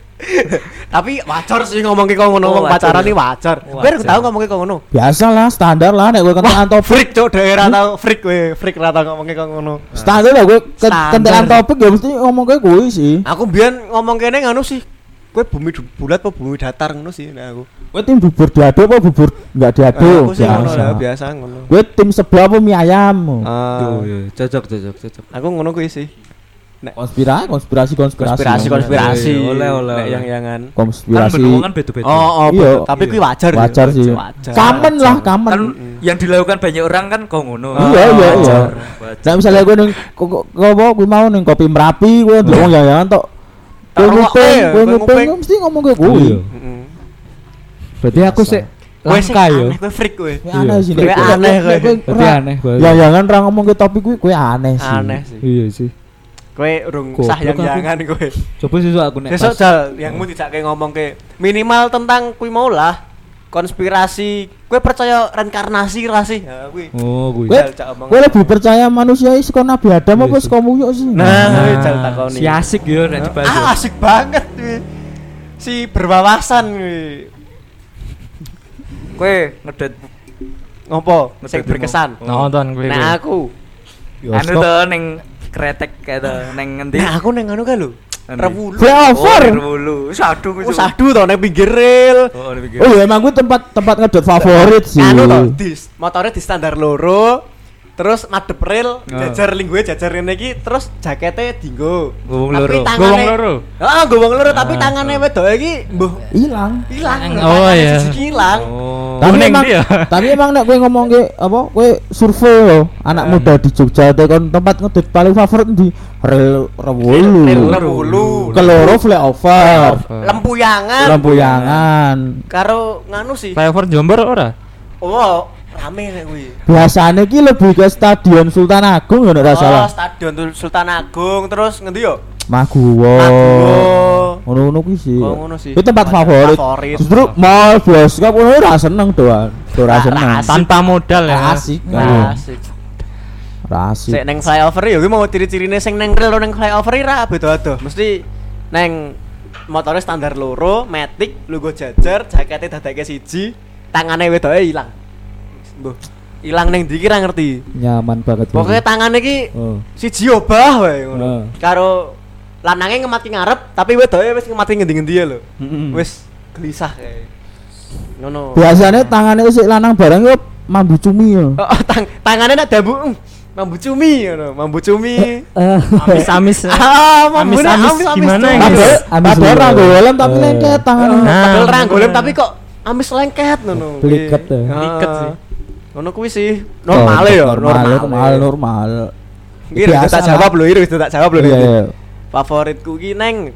Speaker 2: Tapi wajar sih ngomong ke ngono
Speaker 4: Oh,
Speaker 2: wong
Speaker 4: wajar
Speaker 2: pacaran iki wajar. Kowe harus tahu ngomong ke ngono.
Speaker 1: Biasa lah, standar lah nek kowe kentekan topik.
Speaker 2: Freak cok daerah tau freak kowe, freak ra tau ngomong ke ngono.
Speaker 1: Standar lah kowe ken-
Speaker 2: Standar.
Speaker 1: kentekan topik ya mesti ngomong kayak kuwi sih.
Speaker 2: Aku biyen ngomong kene ngono sih. Kowe bumi bulat apa bumi datar ngono sih nek aku.
Speaker 1: Kowe tim bubur diaduk apa bubur enggak
Speaker 2: Ah,
Speaker 1: diaduk?
Speaker 2: aku sih ngono
Speaker 1: Biasa.
Speaker 2: lah, biasa ngono.
Speaker 1: Kowe tim sebelah apa mie ayam?
Speaker 2: Ah,
Speaker 4: iya. cocok, cocok, cocok.
Speaker 2: aku ngono kuwi sih.
Speaker 1: Konspirasi, konspirasi, konspirasi.
Speaker 2: Konspirasi, konspirasi.
Speaker 4: Oleh, oleh,
Speaker 2: Nek
Speaker 4: oleh.
Speaker 2: yang-yangan.
Speaker 4: Kan
Speaker 1: Konspirasi.
Speaker 4: benua kan beda-beda.
Speaker 2: Oh, oh,
Speaker 1: Iya.
Speaker 2: tapi kuwi wajar. ya.
Speaker 1: Wajar sih.
Speaker 2: Wajar.
Speaker 1: Kamen lah, kamen.
Speaker 4: Kan yang dilakukan banyak orang kan kok ngono.
Speaker 1: Iya, iya, iya. Nah misalnya gue neng kok gue mau neng kopi merapi gue ngomong ya jangan tok. Gue nguping, gue
Speaker 2: kowe
Speaker 1: nguping mesti ngomong gue.
Speaker 4: Iya.
Speaker 2: Heeh.
Speaker 4: Berarti aku sih langka yo.
Speaker 2: aneh, kowe freak kowe.
Speaker 1: Aneh sih.
Speaker 2: Kowe
Speaker 1: Nek-
Speaker 2: aneh,
Speaker 1: nek-
Speaker 2: kowe.
Speaker 1: nek-
Speaker 4: Berarti
Speaker 1: ra-
Speaker 4: aneh.
Speaker 1: Ya jangan ra ngomong ke topik gue, gue aneh sih.
Speaker 2: Aneh sih.
Speaker 4: Iya sih.
Speaker 2: Kowe urung sah yang jangan kowe.
Speaker 4: Coba sesuk aku nek
Speaker 2: Besok
Speaker 4: pas
Speaker 2: jal yangmu dijake ngomong ke minimal tentang kuwi mau lah konspirasi. Kowe percaya reinkarnasi ra sih? Ya kuwi.
Speaker 4: Oh,
Speaker 2: omong.
Speaker 1: gue lebih percaya manusia itu saka Nabi Adam
Speaker 4: Iya
Speaker 1: apa
Speaker 4: sih.
Speaker 1: saka muyuk sih?
Speaker 2: Nah, kuwi jal takoni.
Speaker 4: Si asik yo nek dibahas.
Speaker 2: Ah, asik banget kuwi. Si berwawasan kuwi.
Speaker 4: Kowe ngedet
Speaker 2: Ngopo? Sing berkesan.
Speaker 3: Nonton kuwi.
Speaker 2: Nah, aku.
Speaker 4: anu to ning kretek kayak to ning ngendi?
Speaker 2: Nah, aku ning anu ka lho.
Speaker 4: Endi?
Speaker 2: Rewulu.
Speaker 1: Flyover.
Speaker 4: Oh, Rewulu. Sadu kuwi.
Speaker 2: Oh, sadu to ning pinggir rel.
Speaker 4: Oh, dipikir.
Speaker 1: Oh iya emang gue tempat tempat ngedot favorit sih.
Speaker 2: Anu to, di motornya di standar loro. Terus madep rel,
Speaker 4: Oh.
Speaker 2: jajar ling gue jajar iki, terus jakete dinggo.
Speaker 4: Gowong loro.
Speaker 3: Gowong loro.
Speaker 2: Heeh, gowong loro tapi tangane wedok iki mbuh
Speaker 1: Hilang.
Speaker 2: ilang.
Speaker 3: Oh, iya.
Speaker 2: siji ilang.
Speaker 4: Oh.
Speaker 1: Tapi emang,
Speaker 3: dia. [LAUGHS]
Speaker 1: tapi emang nek gue ngomong ke apa, gue survei loh anak muda di Jogja teh kon tempat ngedit paling favorit di rel Rewulu.
Speaker 2: Rewulu.
Speaker 1: Keloro flyover.
Speaker 2: Lempuyangan.
Speaker 1: Lempuyangan.
Speaker 2: Karo nganu sih.
Speaker 3: Flyover Jombor ora?
Speaker 2: Oh, rame nek kuwi.
Speaker 1: Biasanya ki lebih ke Stadion Sultan Agung nek ora
Speaker 2: Oh,
Speaker 1: salah.
Speaker 2: Stadion Tul- Sultan Agung terus ngendi yo?
Speaker 1: Maguwo.
Speaker 2: Maguwo.
Speaker 1: Ngono-ngono kuwi sih.
Speaker 2: Oh, ngono sih.
Speaker 1: Itu tempat favorit.
Speaker 2: favorit.
Speaker 1: Justru mall bioskop ngono ora seneng doan. Ora
Speaker 2: Ra-
Speaker 1: seneng.
Speaker 3: Tanpa modal ya.
Speaker 1: Asik.
Speaker 2: Asik.
Speaker 1: Ora asik.
Speaker 2: Sik neng flyover ya kuwi mau ciri-cirine sing neng rel neng flyover ra beda-beda. Mesti neng motornya standar loro, matic, logo jajar, jakete dadake siji, tangane wedoke ilang. Mbuh. Ilang ning ndi ra ngerti.
Speaker 4: Nyaman banget.
Speaker 2: Pokoknya tangannya ki
Speaker 4: Oh.
Speaker 2: siji obah wae ngono.
Speaker 4: Heeh.
Speaker 2: Karo lanange ngemat ki ngarep, tapi wedoke wis ngemat ki ngendi-ngendi ya lho.
Speaker 1: Mm-mm.
Speaker 2: Wis gelisah kayak. Ngono.
Speaker 1: Biasanya tangannya sik lanang barang yo mambu cumi yo.
Speaker 2: Oh, [LAUGHS] oh, tang tangannya nak dabu mm, mambu cumi ngono, mambu cumi.
Speaker 4: Eh,
Speaker 3: Amis-amis. [LAUGHS]
Speaker 2: Ah, mambu
Speaker 3: Amis-amis gimana ya,
Speaker 1: Padahal
Speaker 3: guys?
Speaker 4: Amis
Speaker 1: padahal
Speaker 4: dulu.
Speaker 1: ra golem tapi
Speaker 4: Eh.
Speaker 1: lengket tangannya.
Speaker 3: Nah,
Speaker 2: Padahal
Speaker 3: bener.
Speaker 2: tapi kok amis lengket ngono.
Speaker 4: Beliket
Speaker 2: Iya.
Speaker 4: ya.
Speaker 3: Beliket
Speaker 2: Ah.
Speaker 3: sih.
Speaker 2: Ngono kuwi sih. Normal ya,
Speaker 1: normal, normal, normal.
Speaker 2: Iki wis tak jawab lho, iki wis tak jawab lho.
Speaker 1: Iya,
Speaker 2: iki.
Speaker 1: iya.
Speaker 2: Favoritku ki neng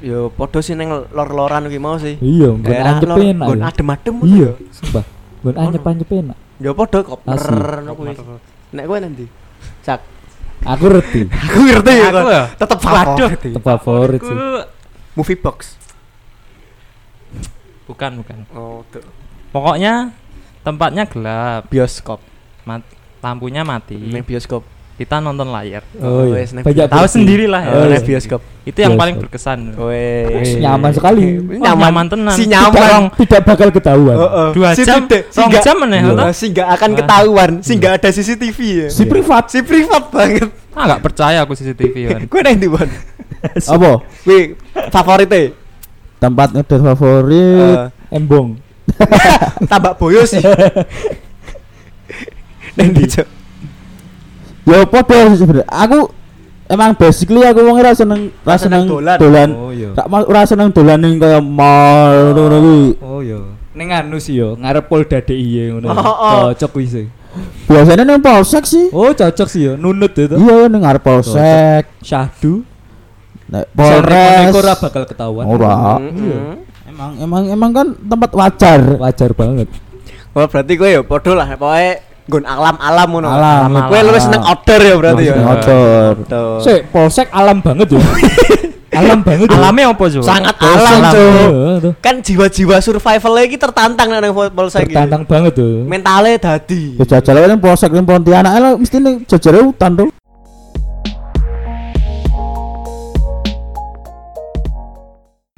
Speaker 2: Yo podo sih neng lor-loran ki mau sih.
Speaker 4: Iya, nggon anyep
Speaker 2: lor-
Speaker 4: enak.
Speaker 2: nggon
Speaker 4: ya.
Speaker 2: adem-adem
Speaker 4: Iya,
Speaker 2: ya.
Speaker 4: sumpah. Nggon anyep-anyep enak.
Speaker 2: Ya podo koper ngono kuwi. Nek kowe nanti. Cak.
Speaker 4: Aku ngerti. [LAUGHS]
Speaker 2: Aku ngerti ya.
Speaker 3: Aku?
Speaker 2: Tetep
Speaker 3: Waduh.
Speaker 4: Itu favorit sih.
Speaker 2: Movie box.
Speaker 3: bukan bukan.
Speaker 2: Oh, tuh.
Speaker 3: Pokoknya tempatnya gelap,
Speaker 2: Bioskop.
Speaker 3: mat lampunya mati.
Speaker 2: Neng bioskop.
Speaker 3: Kita nonton layar.
Speaker 4: Oh iya.
Speaker 2: wes, nek
Speaker 4: Banyak
Speaker 3: Tahu sendiri lah ya.
Speaker 2: Oh,
Speaker 4: iya.
Speaker 2: bioskop.
Speaker 3: Itu yang
Speaker 4: Bioskop.
Speaker 3: paling berkesan.
Speaker 2: Wes.
Speaker 4: Nyaman sekali.
Speaker 3: Oh, nyaman tenan.
Speaker 2: Si
Speaker 4: Tidak,
Speaker 2: nyaman.
Speaker 4: tidak bakal ketahuan.
Speaker 2: Heeh.
Speaker 3: Dua
Speaker 2: Si
Speaker 3: jam,
Speaker 2: tidak- si nggak-
Speaker 3: jam meneh,
Speaker 2: Iya.
Speaker 3: toh?
Speaker 2: Si nggak akan
Speaker 3: Wah.
Speaker 2: ketahuan, si nggak ada CCTV ya.
Speaker 1: Si privat.
Speaker 2: Si privat banget.
Speaker 3: Ah, nggak percaya aku CCTV kan. [LAUGHS]
Speaker 2: Gue neng di Wan.
Speaker 1: Apa?
Speaker 2: Wih, favoritnya.
Speaker 1: Tempat ngedate favorit.
Speaker 2: Eh,
Speaker 4: Embong. [LAUGHS]
Speaker 2: tambak boyo sih. [LAUGHS] Neng di Cok.
Speaker 1: Ya padha sih sebenarnya. Aku emang basically aku wong ora seneng ora
Speaker 2: seneng dolan.
Speaker 1: dolan.
Speaker 4: Oh iya.
Speaker 1: Mau ora seneng dolan ning kaya mall ngono kuwi.
Speaker 4: Oh iya. Ning anu sih yo, ngarep Polda DIY ngono.
Speaker 2: Oh, oh.
Speaker 4: Cocok kuwi sih.
Speaker 1: Biasanya ning polsek sih.
Speaker 4: Oh, cocok sih yo, nunut itu.
Speaker 1: Iya ning ngarep polsek.
Speaker 4: Syahdu.
Speaker 1: Nek
Speaker 4: Polres.
Speaker 1: Polres.
Speaker 4: ora bakal ketahuan.
Speaker 1: Ora.
Speaker 2: Mm-mm.
Speaker 1: Emang emang emang kan tempat wajar.
Speaker 4: Wajar banget.
Speaker 2: Oh berarti gue ya podo lah pokoknya gun alam-alam ngono.
Speaker 1: Alam,
Speaker 2: Gue lu
Speaker 1: alam.
Speaker 2: seneng outdoor ya berarti ya.
Speaker 1: Seneng outdoor.
Speaker 2: Outdoor.
Speaker 4: Sik, polsek alam banget yo. [LAUGHS] alam banget. yo.
Speaker 3: Alamnya apa, Jo?
Speaker 2: Sangat alam, Cuk.
Speaker 4: Heeh, tuh.
Speaker 2: Kan jiwa-jiwa survival lagi tertantang nang polsek iki.
Speaker 4: Tertantang banget tuh.
Speaker 2: Mentalnya dadi.
Speaker 1: Ya jajal ning polsek ning Pontianak lho mesti ning jajare hutan tuh.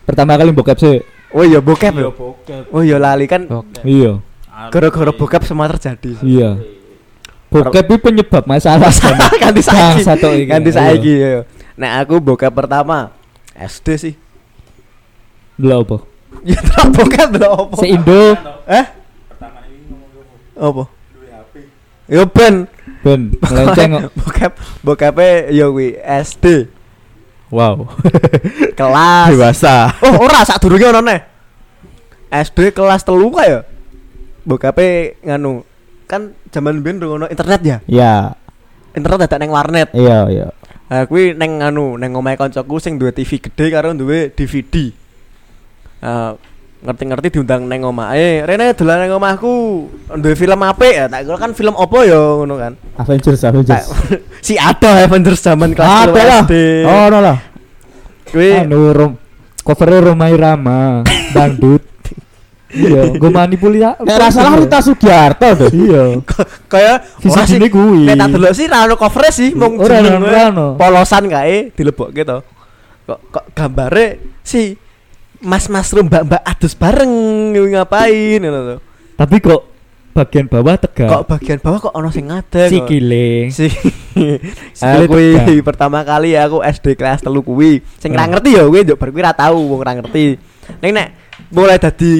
Speaker 4: Pertama kali bokep sih.
Speaker 2: Oh iya bokep ya. Oh iya lali kan.
Speaker 4: Iya.
Speaker 2: gara-gara bokep semua terjadi.
Speaker 4: Iya. Bokep itu penyebab masalah sama. [LAUGHS]
Speaker 2: Ganti saiki.
Speaker 4: Tuh iki.
Speaker 2: Ganti
Speaker 4: Iya.
Speaker 2: saiki ya. Nah aku bokep pertama SD sih.
Speaker 4: Lho apa?
Speaker 2: Ya terus bokep lho apa?
Speaker 4: Se Indo
Speaker 2: Eh? Apa? Yo ben
Speaker 4: ben melenceng kok.
Speaker 2: bokep bokepe yo kuwi SD
Speaker 1: Wow. [LAUGHS]
Speaker 2: kelas.
Speaker 1: Dewasa.
Speaker 2: oh ora sak durunge ono neh. SD kelas telu ka ya? Bokepe nganu kan zaman biyen ono internet ya?
Speaker 1: Ya,
Speaker 2: internet dadak neng warnet.
Speaker 1: Iya iya.
Speaker 2: nah kuwi neng nganu neng omahe kancaku sing duwe TV gede karo duwe DVD Nah, ngerti-ngerti diundang neng omahe Rene dolan neng omahku duwe film apik ya tak kira kan film opo ya ngono kan
Speaker 1: Avengers Avengers. [LAUGHS]
Speaker 2: si ada Avengers zaman kelas
Speaker 1: Ada lah. Oh, no lah.
Speaker 2: kuwi
Speaker 4: Anu rom covernya Romai Rama dangdut. Iya, gue manipulasi.
Speaker 1: Nek ra salah Rita Sugiarto tuh.
Speaker 4: Iya.
Speaker 2: kayak
Speaker 4: Visi
Speaker 2: ora sih
Speaker 4: kuwi.
Speaker 2: nek tak delok sih ra ono cover sih mung
Speaker 4: Ora, ono.
Speaker 2: polosan kae dilebok gitu kok kok gambare si mas-mas rum mbak-mbak adus bareng ngapain ngono tuh
Speaker 4: Tapi kok bagian bawah tegak.
Speaker 2: kok bagian bawah kok ono sing ngadeg
Speaker 4: si
Speaker 2: kok. [LAUGHS]
Speaker 4: kiling.
Speaker 2: si
Speaker 4: Sikile
Speaker 2: aku pertama kali aku SD kelas telu kuwi sing ra
Speaker 4: Hmm.
Speaker 2: ngerti ya kuwi njok bar kuwi ra tau wong ra ngerti ning nek mulai dadi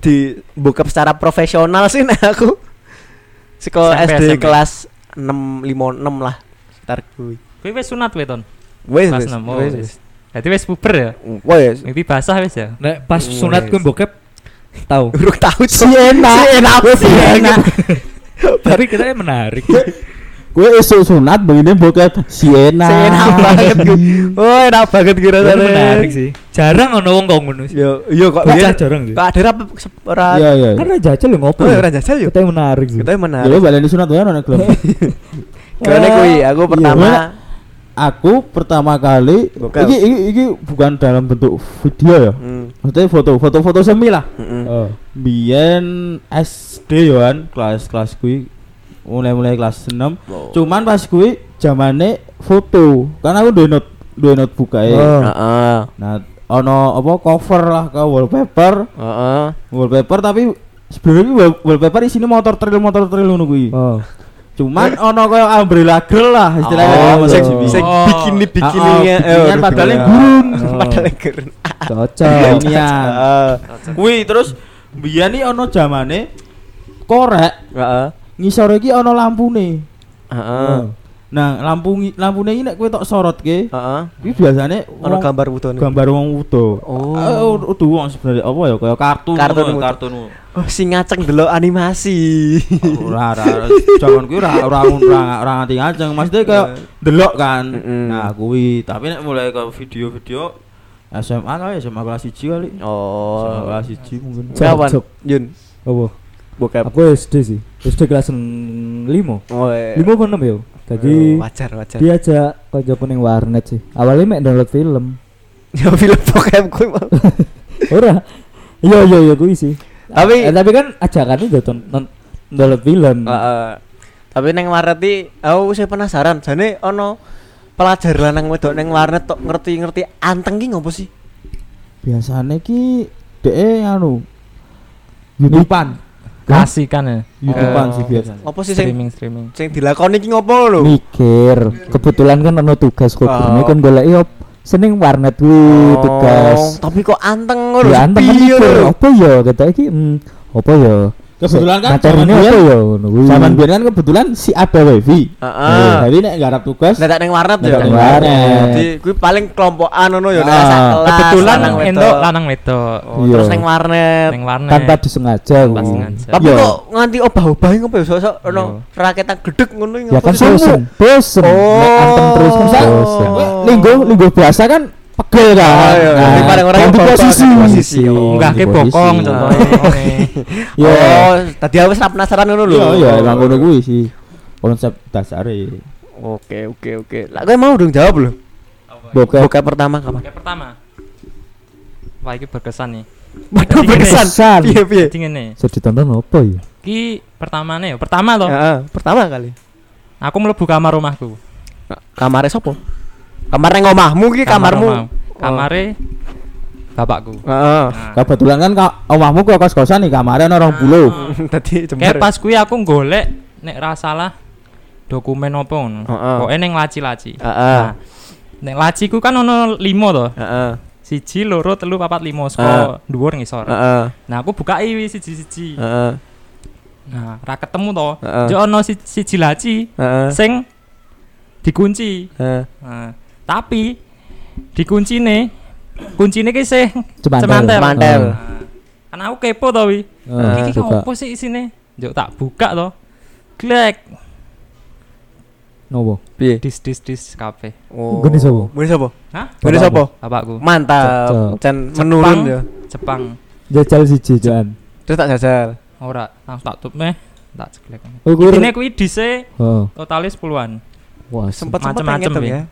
Speaker 2: di bokep secara profesional sih nek aku
Speaker 3: SMP,
Speaker 2: SD
Speaker 3: SMP.
Speaker 2: kelas 6 5 6 lah sekitar kuwi
Speaker 3: Kuwi wis sunat we, Ton.
Speaker 2: wis wis
Speaker 3: oh. Jadi wis puber ya.
Speaker 2: wis
Speaker 3: Mimpi basah wis ya.
Speaker 4: Nek pas
Speaker 2: Wes.
Speaker 4: sunat gue bokep tahu.
Speaker 2: urung [LAUGHS] tahu
Speaker 1: Si enak.
Speaker 2: si enak
Speaker 1: Si enak. [LAUGHS]
Speaker 4: Tapi kita menarik.
Speaker 1: Gue esuk sunat begini bokep si enak.
Speaker 2: si enak [LAUGHS] banget kuwi oh enak banget kira
Speaker 4: Itu menarik sih. Jarang ono wong kok ngono sih.
Speaker 2: yo yo kok biyen
Speaker 4: jarang sih.
Speaker 2: kok ada apa ora
Speaker 1: Iya iya.
Speaker 4: Karena jajal ngopo.
Speaker 2: oh ora jajal yo
Speaker 4: Kita menarik sih.
Speaker 2: kita menarik
Speaker 1: lu baleni sunat ya nek gelem.
Speaker 2: Karena kuwi aku
Speaker 1: Iya.
Speaker 2: pertama
Speaker 1: Aku pertama kali iki, iki iki bukan dalam bentuk video ya.
Speaker 2: Hmm,
Speaker 1: Maksudnya foto, foto-foto semi lah.
Speaker 2: mm-mm.
Speaker 4: Oh.
Speaker 1: Biyen SD yo kan, kelas-kelas kuwi mulai-mulai kelas 6. Cuman pas kuwi zamane foto. Karena aku duwe note duwe notebook kae.
Speaker 4: Oh.
Speaker 2: Heeh.
Speaker 1: Nah, ono apa cover lah ke wallpaper,
Speaker 2: Heeh.
Speaker 1: wallpaper tapi wall- wallpaper isine motor trail motor trail kuwi.
Speaker 4: Oh.
Speaker 1: Cuman ono koyo umbrella girl lah istilahnya
Speaker 2: Oh, sing sing
Speaker 4: Oh.
Speaker 2: bikini bikininya.
Speaker 1: Ah, ah, bikinian padahal yang gurun.
Speaker 2: Padahal yang gurun. [LAUGHS]
Speaker 4: Cocok.
Speaker 2: Heeh.
Speaker 1: Kuwi terus biyen iki ono zamane korek
Speaker 2: Heeh.
Speaker 1: ngisore iki ono lampune.
Speaker 2: Heeh.
Speaker 1: Nah, lampu lampune iki nek kowe tok sorotke,
Speaker 2: Heeh.
Speaker 1: iki biasane
Speaker 2: Ono gambar wudone.
Speaker 1: gambar wong wudo.
Speaker 2: Oh.
Speaker 1: Eh, udah wong sebenarnya apa ya kayak kartun
Speaker 2: Kartun wudo.
Speaker 1: kartun.
Speaker 2: Oh, si ngaceng delok animasi.
Speaker 1: Ora ora jaman kuwi ora ora ora ora nganti ngajeng. Maksudnya kayak delok kan. Nah, kuwi tapi nek mulai ke video-video SMA kali SMA kelas 1 kali. SMA
Speaker 2: Oh.
Speaker 1: kelas 1 mungkin.
Speaker 4: Cocok.
Speaker 2: Yun.
Speaker 4: Apa?
Speaker 2: Bokep.
Speaker 4: Aku SD sih. SD kelas 5.
Speaker 2: Oh, eh.
Speaker 4: 5 apa 6 ya? Jadi
Speaker 2: Oh, wajar wajar.
Speaker 4: diajak kancaku ning warnet sih. Awalnya mek download film. [LAUGHS]
Speaker 2: Ya film bokep kuwi mau. [LAUGHS]
Speaker 4: Ora. Iya iya iya kuwi sih.
Speaker 2: Tapi-
Speaker 4: Eh, tapi kan ajakannya udah download film.
Speaker 2: Heeh. Tapi neng warnet iki aku sih penasaran. Jane ono pelajar lanang wedok neng warnet tok ngerti-ngerti anteng ki ngopo sih?
Speaker 1: Biasane ki dhek anu YouTubean.
Speaker 3: Kasihkan ya.
Speaker 1: YouTubean
Speaker 3: Oh.
Speaker 1: sih biasanya.
Speaker 2: Apa sih
Speaker 3: Streaming streaming.
Speaker 2: sing dilakoni ki ngopo lho?
Speaker 4: Mikir. Kebetulan kan ono tugas kok.
Speaker 2: Oh.
Speaker 4: Ini kan goleki op seneng warnet kuwi tugas.
Speaker 2: Tapi kok anteng ngono.
Speaker 4: Ya anteng kan apa ya kata iki hmm, apa ya?
Speaker 1: Kebetulan kan zaman biyen-
Speaker 4: ya.
Speaker 1: Zaman biyen kan kebetulan si ada wifi.
Speaker 2: Heeh.
Speaker 1: Jadi nek garap tugas
Speaker 2: Nek neng warnet ya.
Speaker 1: neng warnet.
Speaker 2: Jadi kuwi paling kelompokan ngono ya nek
Speaker 1: Ah.
Speaker 3: Kebetulan entuk lanang wedok.
Speaker 2: Oh,
Speaker 4: Iya.
Speaker 2: terus neng warnet.
Speaker 3: Ning warnet.
Speaker 4: tanpa disengaja.
Speaker 2: Tapi
Speaker 1: Iya.
Speaker 2: kok nganti obah-obah ngopo ya sok-sok ono raketan gedeg ngono
Speaker 4: Ya kan bosen, bosen.
Speaker 2: Oh.
Speaker 4: Nek anteng terus kan
Speaker 1: Bisa.
Speaker 4: bosen.
Speaker 2: Oh.
Speaker 1: linggo linggo biasa kan pegel kan.
Speaker 2: Oh, iya.
Speaker 1: Nah,
Speaker 2: paling orang
Speaker 1: ganti
Speaker 2: yang
Speaker 1: posisi.
Speaker 2: posisi. Oh,
Speaker 3: Enggak ke bokong
Speaker 2: Ah.
Speaker 3: contohnya. [LAUGHS]
Speaker 1: Iya.
Speaker 2: Oh, tadi aku wis penasaran ngono lho.
Speaker 1: Iya iya emang ngono kuwi sih. Konsep dasare.
Speaker 2: Oke, oke, oke. Lah kowe mau dong jawab lho.
Speaker 1: Bokep.
Speaker 2: Bokep pertama kapan?
Speaker 3: Oke pertama. Wah ini berkesan nih.
Speaker 2: Waduh berkesan. Piye piye?
Speaker 3: Jadi ngene.
Speaker 4: Ditonton apa ya?
Speaker 3: Ki pertamane ya. Pertama toh.
Speaker 2: Heeh, pertama kali.
Speaker 3: Aku mlebu kamar rumahku.
Speaker 2: Kamare sopo? Kamar nang omahmu ki kamarmu.
Speaker 3: Kamare bapakku.
Speaker 2: Heeh.
Speaker 3: Nah,
Speaker 1: Kebetulan kan ka, omahmu ke kos-kosan nih kamarnya orang bulu. [LAUGHS]
Speaker 2: Tadi
Speaker 3: kayak
Speaker 2: jember.
Speaker 3: pas kuwi aku golek nek ra salah dokumen apa ngono. Pokoke ning laci-laci.
Speaker 2: Heeh.
Speaker 3: Nah, nek laci ku kan ono 5 to.
Speaker 2: Heeh.
Speaker 3: Siji, loro, telu, papat, limo saka dhuwur ngisor.
Speaker 2: Heeh.
Speaker 3: Nah, aku buka wi siji-siji.
Speaker 2: Heeh.
Speaker 3: Nah, ra ketemu to.
Speaker 2: Heeh.
Speaker 3: Ono si- siji laci
Speaker 2: Heeh.
Speaker 3: sing dikunci.
Speaker 2: Heeh.
Speaker 3: Nah, tapi dikuncine kuncine ki sih
Speaker 4: Cemantel.
Speaker 3: cemantel.
Speaker 2: Cemantel.
Speaker 3: Nah, Kan aku kepo to wi.
Speaker 4: Ah,
Speaker 3: Iki ki
Speaker 4: buka.
Speaker 3: opo sih isine? Yo tak buka to. Glek
Speaker 4: Nopo?
Speaker 2: Piye?
Speaker 3: dis dis dis kafe.
Speaker 2: Oh.
Speaker 4: Gini sapa?
Speaker 2: Gini sapa?
Speaker 3: Hah?
Speaker 2: Gini sapa?
Speaker 3: Bapakku.
Speaker 2: Mantap.
Speaker 3: Jepang.
Speaker 2: menurun ya.
Speaker 3: Jepang.
Speaker 4: Jajal siji Jan.
Speaker 2: Terus tak jajal.
Speaker 3: Ora, langsung tak tutup meh. Tak ceklek.
Speaker 4: Oh, kuwi
Speaker 3: Intine kuwi dise
Speaker 4: Oh,
Speaker 3: totalis puluhan.
Speaker 4: wah,
Speaker 2: Sempet sempet
Speaker 3: Macem-macem,
Speaker 2: pengen
Speaker 3: ya.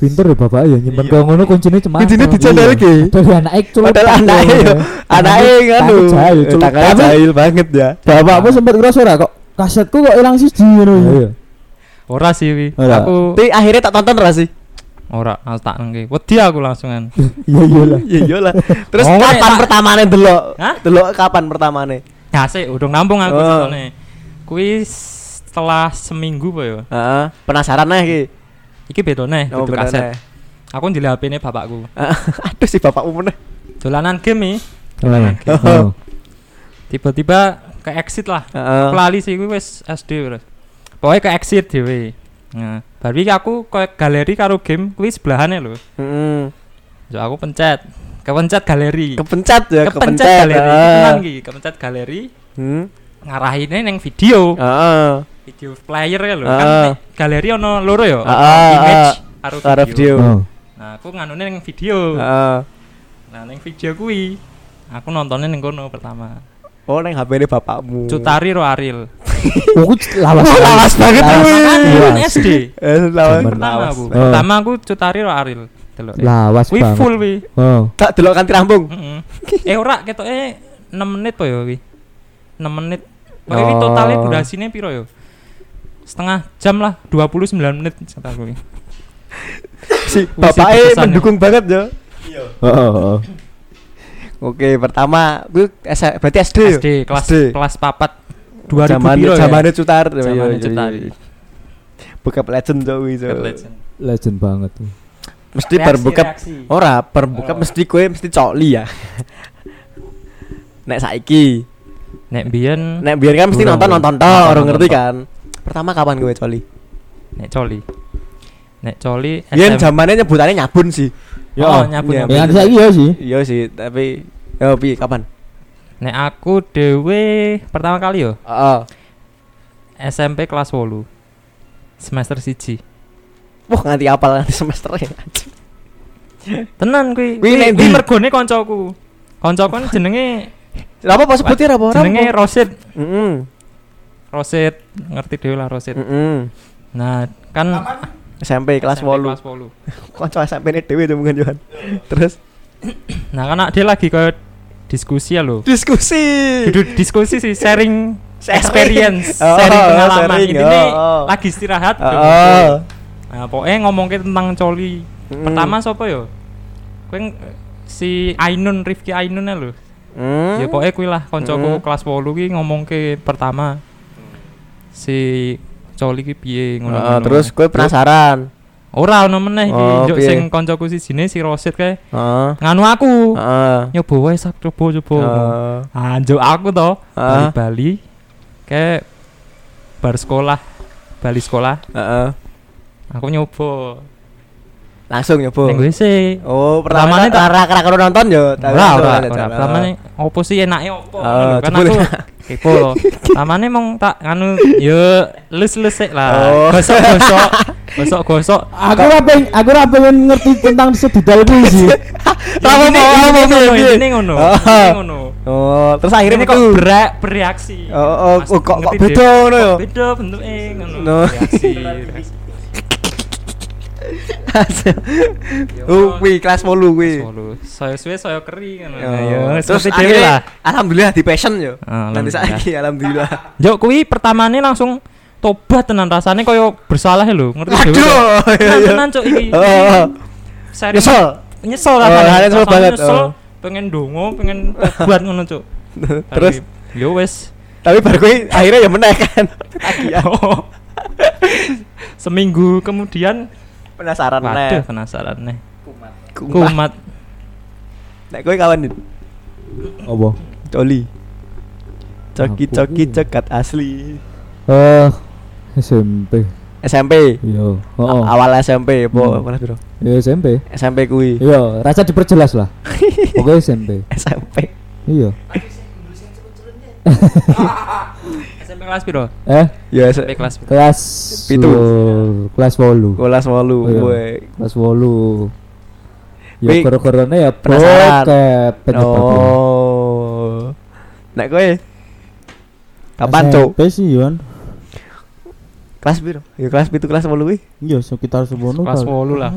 Speaker 2: Ya.
Speaker 4: pinter ya bapak ya nyimpen kau ngono kuncinya cuma.
Speaker 2: Intine dijajal iki.
Speaker 4: Dari anak celup.
Speaker 2: Padahal anaknya ya. Anaknya kan
Speaker 4: Takut jahil,
Speaker 2: lho.
Speaker 4: celup.
Speaker 2: Tangannya
Speaker 1: Tapi-
Speaker 2: jahil banget ya.
Speaker 1: Bapakmu sempat ngerasa ora kok kasetku kok ilang siji ngono.
Speaker 4: Iya.
Speaker 3: Ora sih wi. Aku
Speaker 2: Tapi akhirnya tak tonton ora sih?
Speaker 3: ora, langsung tak nengke. Wedi aku langsungan. [LAUGHS]
Speaker 4: Iya iya lah. [LAUGHS]
Speaker 2: Iya iyalah. Terus
Speaker 3: Oh,
Speaker 2: kapan pertamane delok?
Speaker 3: Hah?
Speaker 2: Delok kapan pertamane?
Speaker 3: Ya sih, udung nampung aku
Speaker 2: Oh.
Speaker 3: nontonnya. Kuwi setelah seminggu apa ya?
Speaker 2: Heeh, penasaran nih iki.
Speaker 3: Iki bedone
Speaker 2: Oh, bener
Speaker 3: kaset.
Speaker 2: nih.
Speaker 3: Aku njeli HP-ne bapakku. [LAUGHS]
Speaker 2: Aduh si bapakmu meneh.
Speaker 3: Dolanan game nih.
Speaker 4: Oh.
Speaker 3: Tiba-tiba ke exit lah.
Speaker 2: Heeh.
Speaker 3: Aku lali sih kuwi wis SD wis. Pokoknya ke exit dhewe. Nah, bar iki aku ke galeri karo game kuwi sebelahane lho.
Speaker 2: Heeh.
Speaker 3: So aku pencet. Kepencet galeri.
Speaker 2: Kepencet ya,
Speaker 3: kepencet
Speaker 2: kepencet.
Speaker 3: galeri. Tenan iki, kepencet galeri.
Speaker 2: Hmm.
Speaker 3: Ngarahine ning video.
Speaker 2: Heeh.
Speaker 3: Video player ya lho.
Speaker 2: Ah.
Speaker 3: Kan nek galeri ono loro ya.
Speaker 2: Ah,
Speaker 3: ono
Speaker 2: ah,
Speaker 3: image
Speaker 2: ah.
Speaker 3: karo
Speaker 2: Karo
Speaker 3: video.
Speaker 2: video.
Speaker 4: Oh.
Speaker 3: Nah, aku nganune ning video.
Speaker 2: Heeh.
Speaker 3: Nah, ning video kuwi aku nontonnya ning kono pertama.
Speaker 2: Oh, neng HP-ne bapakmu.
Speaker 3: Cutari ro Aril. [LAUGHS]
Speaker 4: Oh, ku lawas.
Speaker 2: Oh, [LAUGHS] lawas banget
Speaker 4: Lawas.
Speaker 2: kuwi.
Speaker 3: Kan SD.
Speaker 2: Eh, lawan.
Speaker 4: Zaman
Speaker 3: Pertama
Speaker 2: Lawas.
Speaker 3: aku. Pertama aku Cutari ro Aril. Delok.
Speaker 4: Lawas
Speaker 3: Kuwi
Speaker 4: banget.
Speaker 3: full wi.
Speaker 4: Oh.
Speaker 2: Tak delok kanthi rampung.
Speaker 3: Heeh. Eh ora ketoke 6 menit po ya wi. 6 menit.
Speaker 2: Oh.
Speaker 3: oh. totalnya durasinya piro ya? Setengah jam lah, 29 menit kataku wi.
Speaker 2: Si
Speaker 3: Wis
Speaker 2: bapaknya
Speaker 3: ya.
Speaker 2: mendukung banget ya.
Speaker 1: Heeh, heeh.
Speaker 2: Oke, pertama gue S- berarti SD. ya?
Speaker 3: SD kelas
Speaker 2: SD.
Speaker 3: kelas papat 2000
Speaker 2: Zaman
Speaker 3: piro ya?
Speaker 2: cutar. Iya,
Speaker 3: Cutar.
Speaker 2: Bokap legend kuwi, Cok.
Speaker 3: Legend.
Speaker 4: Legend banget tuh.
Speaker 2: Mesti
Speaker 3: reaksi.
Speaker 2: ora, berbokap mesti kowe mesti cokli ya. [LAUGHS] Nek saiki,
Speaker 3: Nek biyen
Speaker 2: nek biar kan mesti nonton
Speaker 3: kurang.
Speaker 2: nonton
Speaker 3: Nonton,
Speaker 2: orang ngerti
Speaker 3: nonton.
Speaker 2: kan. Pertama kapan gue coli?
Speaker 3: nek coli. Nek coli
Speaker 2: Biyen
Speaker 3: SM.
Speaker 2: zamannya nyebutannya nyabun sih.
Speaker 1: Ya,
Speaker 3: oh, nyabun
Speaker 2: iya.
Speaker 3: nyabun.
Speaker 1: yang saya iya sih
Speaker 2: Iya sih, tapi ya piye kapan?
Speaker 3: Nek aku dewe pertama kali yo
Speaker 2: Heeh.
Speaker 3: SMP kelas 8 semester siji
Speaker 2: Wah, nganti apal nganti semester ya. [LAUGHS]
Speaker 3: tenan kuwi
Speaker 2: Kuwi nek
Speaker 3: kuwi
Speaker 2: ndi?
Speaker 3: mergone kancaku kancaku kan jenenge
Speaker 2: Lah apa pas sebutin apa ora?
Speaker 3: jenenge Rosid
Speaker 2: Heeh.
Speaker 3: Rosid ngerti dhewe lah Rosid
Speaker 2: Heeh.
Speaker 3: nah kan
Speaker 2: SMP kelas
Speaker 3: SMP
Speaker 2: 8.
Speaker 3: kelas 8
Speaker 2: Kanca SMP ne dhewe itu mungkin Johan. Terus [CLEARS THROAT]
Speaker 3: nah kan dia lagi ke diskusi ya lo
Speaker 2: diskusi.
Speaker 3: Kudu diskusi sih sharing [LAUGHS]
Speaker 2: Sharing.
Speaker 3: experience [LAUGHS]
Speaker 2: Oh,
Speaker 3: sharing pengalaman
Speaker 2: sharing,
Speaker 3: intinya
Speaker 2: oh, oh.
Speaker 3: lagi istirahat
Speaker 2: Oh.
Speaker 3: kumpul. nah pokoknya ngomongin tentang coli
Speaker 2: Hmm.
Speaker 3: pertama siapa yo ng- si Ainun Rifki Ainun ya lho
Speaker 2: Hmm.
Speaker 3: ya pokoknya kuwi lah koncoku
Speaker 2: Hmm.
Speaker 3: kelas 8 ki ngomong ke pertama si coli ki piye ngono
Speaker 2: Heeh, terus gue penasaran.
Speaker 3: ora ono meneh iki
Speaker 2: Oh,
Speaker 3: sing koncoku sijine si Rosid kae
Speaker 2: Heeh.
Speaker 3: nganu aku
Speaker 2: Heeh.
Speaker 3: nyoba wae sak coba coba anjuk aku to
Speaker 2: Ah.
Speaker 3: Bali Bali kayak bar sekolah Bali sekolah
Speaker 2: Heeh.
Speaker 3: aku nyoba
Speaker 2: Langsung nyoba.
Speaker 3: ning WC
Speaker 2: Oh, pertama tak ra karo nonton yo.
Speaker 3: ora ora ora pertamane opo sih enake opo? Ngono kan aku
Speaker 2: ya.
Speaker 3: kepo. Pertamane mong tak anu yo lus-lus sik lah.
Speaker 2: Oh.
Speaker 3: gosok-gosok [LAUGHS]
Speaker 1: aku ora pengen aku ora pengen ngerti tentang sedetail kuwi sih. [LAUGHS]
Speaker 2: Ra mau mau mau
Speaker 3: intine ngono
Speaker 2: Oh.
Speaker 3: ngono.
Speaker 2: Oh, terus akhirnya
Speaker 3: ini kok berak bereaksi.
Speaker 2: Oh, oh, oh, kok- kok beda ngono ya?
Speaker 3: Kok beda bentuknya ngono.
Speaker 2: No.
Speaker 3: reaksi [LAUGHS]
Speaker 2: kuwi kelas 8 kuwi.
Speaker 3: Saya suwe saya keri kan. Ya,
Speaker 2: Terus
Speaker 3: dhewe
Speaker 2: akhirnya
Speaker 3: lah.
Speaker 2: alhamdulillah di passion yo.
Speaker 3: Ah,
Speaker 2: Nanti saiki alhamdulillah.
Speaker 3: Jok kuwi pertamane langsung tobat tenan rasane koyo bersalah lho, ngerti dhewe.
Speaker 2: Aduh.
Speaker 3: Cok. [LAUGHS] Tenan cok iki. Seri-
Speaker 2: Nyesel.
Speaker 3: Nyesel
Speaker 2: Oh,
Speaker 3: rasane.
Speaker 2: rasane nyesel banget,
Speaker 3: Nyesel,
Speaker 2: oh.
Speaker 3: pengen dongo, pengen tobat ngono, Cuk. [LAUGHS]
Speaker 2: Terus
Speaker 3: yo wes.
Speaker 2: tapi baru kuwi akhirnya ya meneh kan. [LAUGHS] Tagihan.
Speaker 3: Seminggu kemudian
Speaker 2: Penasaran
Speaker 3: waduh
Speaker 2: meneh.
Speaker 3: penasaran nih.
Speaker 2: Kumat.
Speaker 3: Kumat.
Speaker 2: Nek kowe kawan Dit?
Speaker 1: apa
Speaker 2: Coli. Coki coki cekat asli.
Speaker 4: Eh SMP.
Speaker 2: SMP.
Speaker 4: Iya.
Speaker 2: A-
Speaker 4: Oh,
Speaker 2: Awal SMP, po,
Speaker 4: Hmm.
Speaker 2: kelas piro?
Speaker 4: ya SMP.
Speaker 2: SMP kuwi.
Speaker 4: Iya, rasa diperjelas lah. [LAUGHS] Pokoknya SMP.
Speaker 2: SMP.
Speaker 4: Iya. [LAUGHS]
Speaker 3: Kelas piro?
Speaker 4: Eh,
Speaker 2: Ya,
Speaker 3: SMP kelas piro?
Speaker 4: kelas
Speaker 2: Pitu.
Speaker 4: kelas 8.
Speaker 2: kelas 8.
Speaker 4: Iya.
Speaker 2: Kowe.
Speaker 4: Kelas 8. Ya gara-garane ya
Speaker 2: penasaran.
Speaker 4: bokep.
Speaker 2: Oh. Nek kowe kapan, Cuk?
Speaker 1: SMP sih Yon
Speaker 2: Kelas piro? Ya kelas pitu kelas 8 kuwi.
Speaker 1: iya sekitar semono
Speaker 3: Kelas. 8 lah.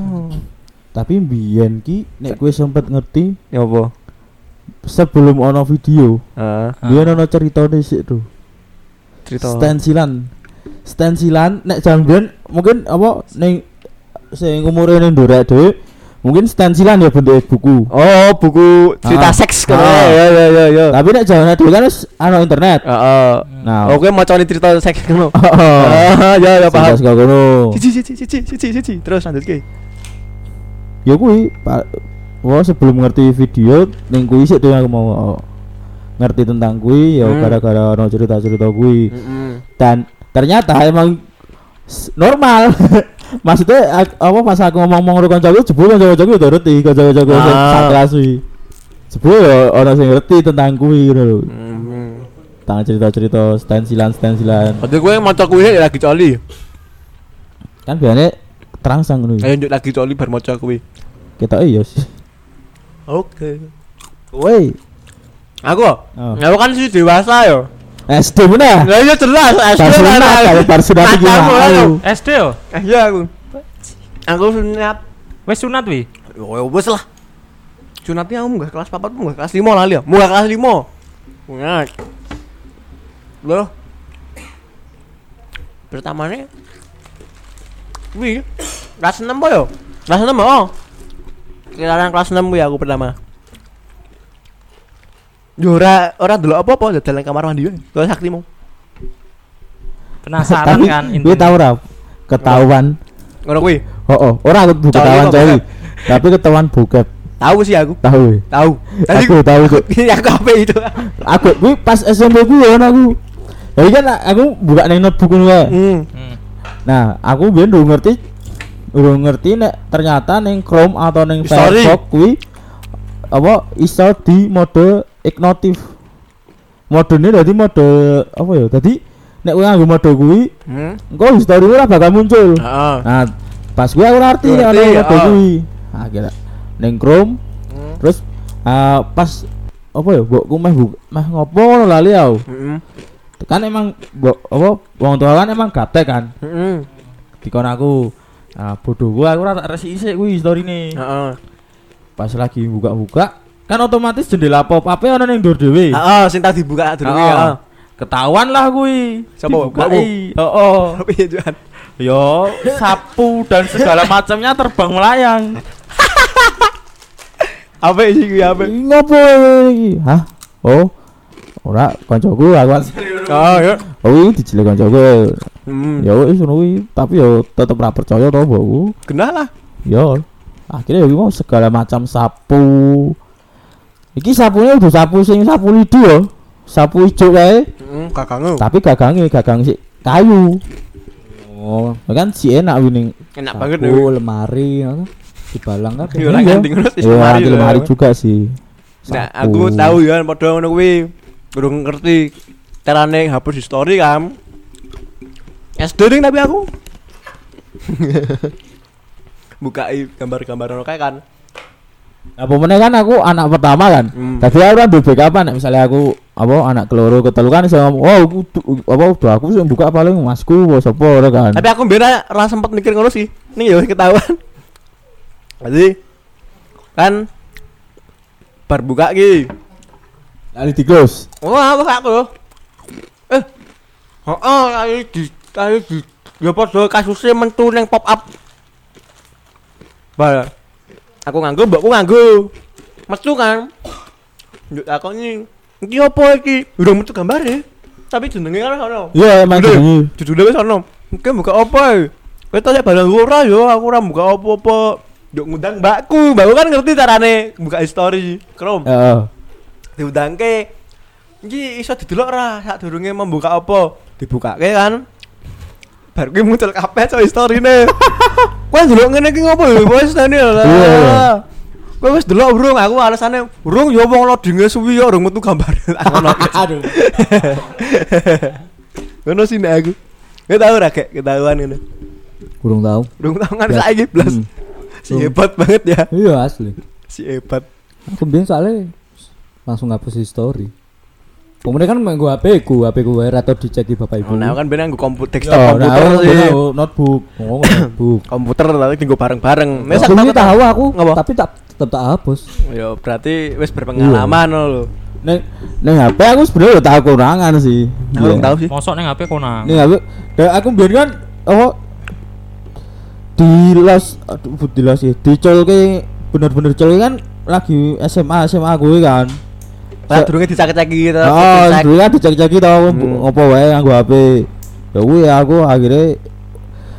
Speaker 1: tapi mbiyen ki nek gue sempet ngerti
Speaker 2: Ya apa?
Speaker 1: sebelum ono video
Speaker 2: Heeh.
Speaker 3: Ah.
Speaker 1: biyen ono ceritane sik tuh
Speaker 2: cerita.
Speaker 1: stensilan stensilan nek jam biyen mungkin apa ning sing umure ning ndorek dhewe mungkin stensilan ya bentuk buku
Speaker 2: Oh, buku cerita
Speaker 1: Ah.
Speaker 2: seks kan.
Speaker 1: Ah.
Speaker 2: Ya ya ya ya.
Speaker 1: tapi nek jaman dhewe kan wis ono internet
Speaker 2: Heeh.
Speaker 1: nah
Speaker 2: Oke, mau cari cerita seks ngono. [LAUGHS]
Speaker 1: oh,
Speaker 2: Ah, ya ya paham.
Speaker 1: Kok ngono.
Speaker 2: Cici cici cici cici cici. Terus lanjut ke.
Speaker 1: ya kuwi Pak Wah sebelum ngerti video ning kuwi sik tuh aku mau oh, ngerti tentang kuwi ya
Speaker 2: Hmm.
Speaker 1: gara-gara ono cerita-cerita kuwi
Speaker 2: Heeh.
Speaker 1: dan ternyata emang normal [LAUGHS] maksudnya ak- apa pas aku ngomong-ngomong karo kancaku jebul kanca-kancaku udah ngerti kanca-kancaku sing
Speaker 2: Ah.
Speaker 1: sak kelas kuwi jebul ya ono sing ngerti tentang kuwi ngono lho tentang cerita-cerita stensilan-stensilan
Speaker 2: Padahal gue maca kuwi lagi coli.
Speaker 1: kan biasanya terangsang ngono
Speaker 2: Ayo lagi coli bar maca kuwi.
Speaker 1: kita iya sih
Speaker 2: Oke.
Speaker 1: woi
Speaker 2: Aku,
Speaker 1: Oh.
Speaker 2: aku kan sih dewasa yo.
Speaker 1: SD mana
Speaker 2: Lah iya jelas, SD lah.
Speaker 1: kalau Barcelona gimana.
Speaker 3: SD yo.
Speaker 2: Eh, Iya aku. Aku sunat.
Speaker 3: Wes sunat wi.
Speaker 2: Yo yo wis lah. Sunatnya aku munggah kelas 4 munggah kelas 5 lah ya. Munggah kelas 5. Munggah. Loh. Pertamanya Wih, kelas 6 po yo. Kelas 6 oh. Kiraran kelas 6 ya aku pertama. Yo ora ora delok apa-apa dalan kamar mandi wae. Kok saktimu.
Speaker 3: Penasaran
Speaker 1: Tapi
Speaker 3: kan
Speaker 1: gue tahu ra ketahuan.
Speaker 2: Ngono kuwi.
Speaker 1: Oh, oh, ora aku ketahuan
Speaker 2: bokep?
Speaker 1: Tapi ketahuan bokep.
Speaker 2: Tahu sih aku.
Speaker 1: Tahu. ya?
Speaker 2: Tahu. Tadi
Speaker 1: Aku tahu tuh. [LAUGHS]
Speaker 2: aku apa itu?
Speaker 1: Aku gue pas SMP gue kan aku. Jadi kan aku buka neng notebook gue.
Speaker 2: Hmm.
Speaker 3: Hmm.
Speaker 1: Nah, aku biar udah ngerti udah ngerti nek ternyata neng Chrome atau neng. Firefox kuwi apa iso di mode ignotif. Modenya dadi mode apa ya? Dadi nek kowe nganggo mode kuwi
Speaker 2: Hmm.
Speaker 1: engko history ora bakal muncul.
Speaker 2: Heeh.
Speaker 1: Nah, pas gue aku ngerti nek ana mode kuwi. Nah, kira neng Chrome
Speaker 2: Hmm.
Speaker 1: terus ah, pas apa ya? Mbokku meh bu- meh ngopo ngono lali aku.
Speaker 2: Heeh.
Speaker 1: Kan emang mbok apa wong tua kan emang gaptek kan.
Speaker 2: Heeh.
Speaker 1: dikon aku nah bodoh gua aku rata resi isik kuwi story nih
Speaker 2: Heeh.
Speaker 1: pas lagi buka-buka kan otomatis jendela pop up ana ning ndor dhewe
Speaker 2: Heeh, sing tadi buka dulu
Speaker 1: Heeh.
Speaker 2: ya.
Speaker 1: ketahuan lah kuwi Dibukai. oh, oh.
Speaker 2: Piye Juan?
Speaker 1: yo sapu dan segala macamnya terbang melayang [LAUGHS]
Speaker 2: Apa sih kuwi apa?
Speaker 1: Ngopo iki hah oh ora kancaku aku
Speaker 2: Oh, ya.
Speaker 1: oh iki dijelek kancaku
Speaker 2: Hmm.
Speaker 1: ya wis ngono kuwi tapi yo tetep ra percaya to mbokku
Speaker 2: Kenal lah.
Speaker 1: Yo, akhirnya ya mau segala macam sapu. Iki sapunya udah sapu sing sapu lidi yo. Sapu ijo kae,
Speaker 2: Heeh, kakangmu.
Speaker 1: tapi gagange gagang si kayu. Oh, kan si enak winning.
Speaker 2: Enak banget
Speaker 4: Sapu,
Speaker 2: nih.
Speaker 4: lemari ngono. Dibalang kan.
Speaker 2: Yo orang ganti ngono sih
Speaker 1: Iya,
Speaker 2: lemari
Speaker 1: di
Speaker 2: lho.
Speaker 1: lemari juga sih.
Speaker 2: Nah, aku tahu ya padha ngono kuwi. Kurang ngerti carane hapus di story kan. SD ning tapi aku. [LAUGHS] Bukai gambar-gambar ngono kae kan.
Speaker 1: Nah, pemene kan aku anak pertama kan.
Speaker 2: Hmm.
Speaker 1: Tapi aku kan backup nek misalnya aku apa anak keloro ketelu kan iso ngomong, "Oh, aku apa udah aku sing buka paling masku apa sapa ora kan."
Speaker 2: Tapi aku mbien ora sempet mikir ngono sih. Ning ya ketahuan. [LAUGHS] Jadi kan bar buka ki.
Speaker 1: Lali di close.
Speaker 2: Oh, aku aku. Eh. Heeh, kali di kali di ya padha kasusnya mentu ning pop up. Bal. Aku nganggo, mbakku nganggo. Metu kan. Njuk "Iki apa iki?" Udah metu gambare. Tapi jenenge kan ono.
Speaker 1: Iya, emang jenenge.
Speaker 2: Judulnya wis ono. Iki buka apa? Kowe tak barang ora yo, aku ora buka apa-apa. Yuk ngundang mbakku, mbakku kan ngerti carane buka story Chrome.
Speaker 1: Heeh.
Speaker 2: diundangke iki iso didelok ra sak durunge membuka apa dibukake kan bar kuwi muncul kabeh coy storine [LAUGHS] kowe delok ngene iki ngopo lho wis tani
Speaker 1: iya.
Speaker 2: kowe wis delok burung aku alasane burung ya wong loadinge suwi ya urung metu gambar [LAUGHS] ngono [LAUGHS]
Speaker 1: Aduh.
Speaker 2: ngono sih nek aku Gak tau ra kayak ketahuan ngono.
Speaker 4: Kurang tahu.
Speaker 2: Urung tau kan
Speaker 4: Ya.
Speaker 2: saiki blas.
Speaker 4: Hmm.
Speaker 2: Si hebat banget ya.
Speaker 4: Iya asli.
Speaker 2: Si hebat.
Speaker 4: Aku biyen soalnya langsung ngapus story. Kemudian kan main gua HP ku, HP ku atau dicek di bapak ibu.
Speaker 2: Nah, kan bener nggo [LAUGHS] komputer desktop
Speaker 1: nah,
Speaker 2: komputer
Speaker 1: aku
Speaker 2: sih.
Speaker 1: tahu notebook. Oh, notebook.
Speaker 2: Komputer tapi tinggal bareng-bareng. Wis
Speaker 4: Aku tahu aku, tapi tak tetap tak hapus.
Speaker 2: Ya berarti wis berpengalaman lho.
Speaker 1: Neng neng HP aku sebenarnya udah tahu kurangan sih.
Speaker 2: Belum
Speaker 1: Iya.
Speaker 2: tahu sih.
Speaker 3: Mosok ning HP konang.
Speaker 1: Neng HP, dan aku biar kan oh di los, aduh di los sih, di colke bener-bener colke kan lagi SMA SMA gue kan.
Speaker 2: Lah durunge dicek-ceki gitu.
Speaker 1: Oh, dulu kan dicek-ceki tau
Speaker 2: Hmm.
Speaker 1: ngopo wae nganggo HP. Ya kuwi aku akhirnya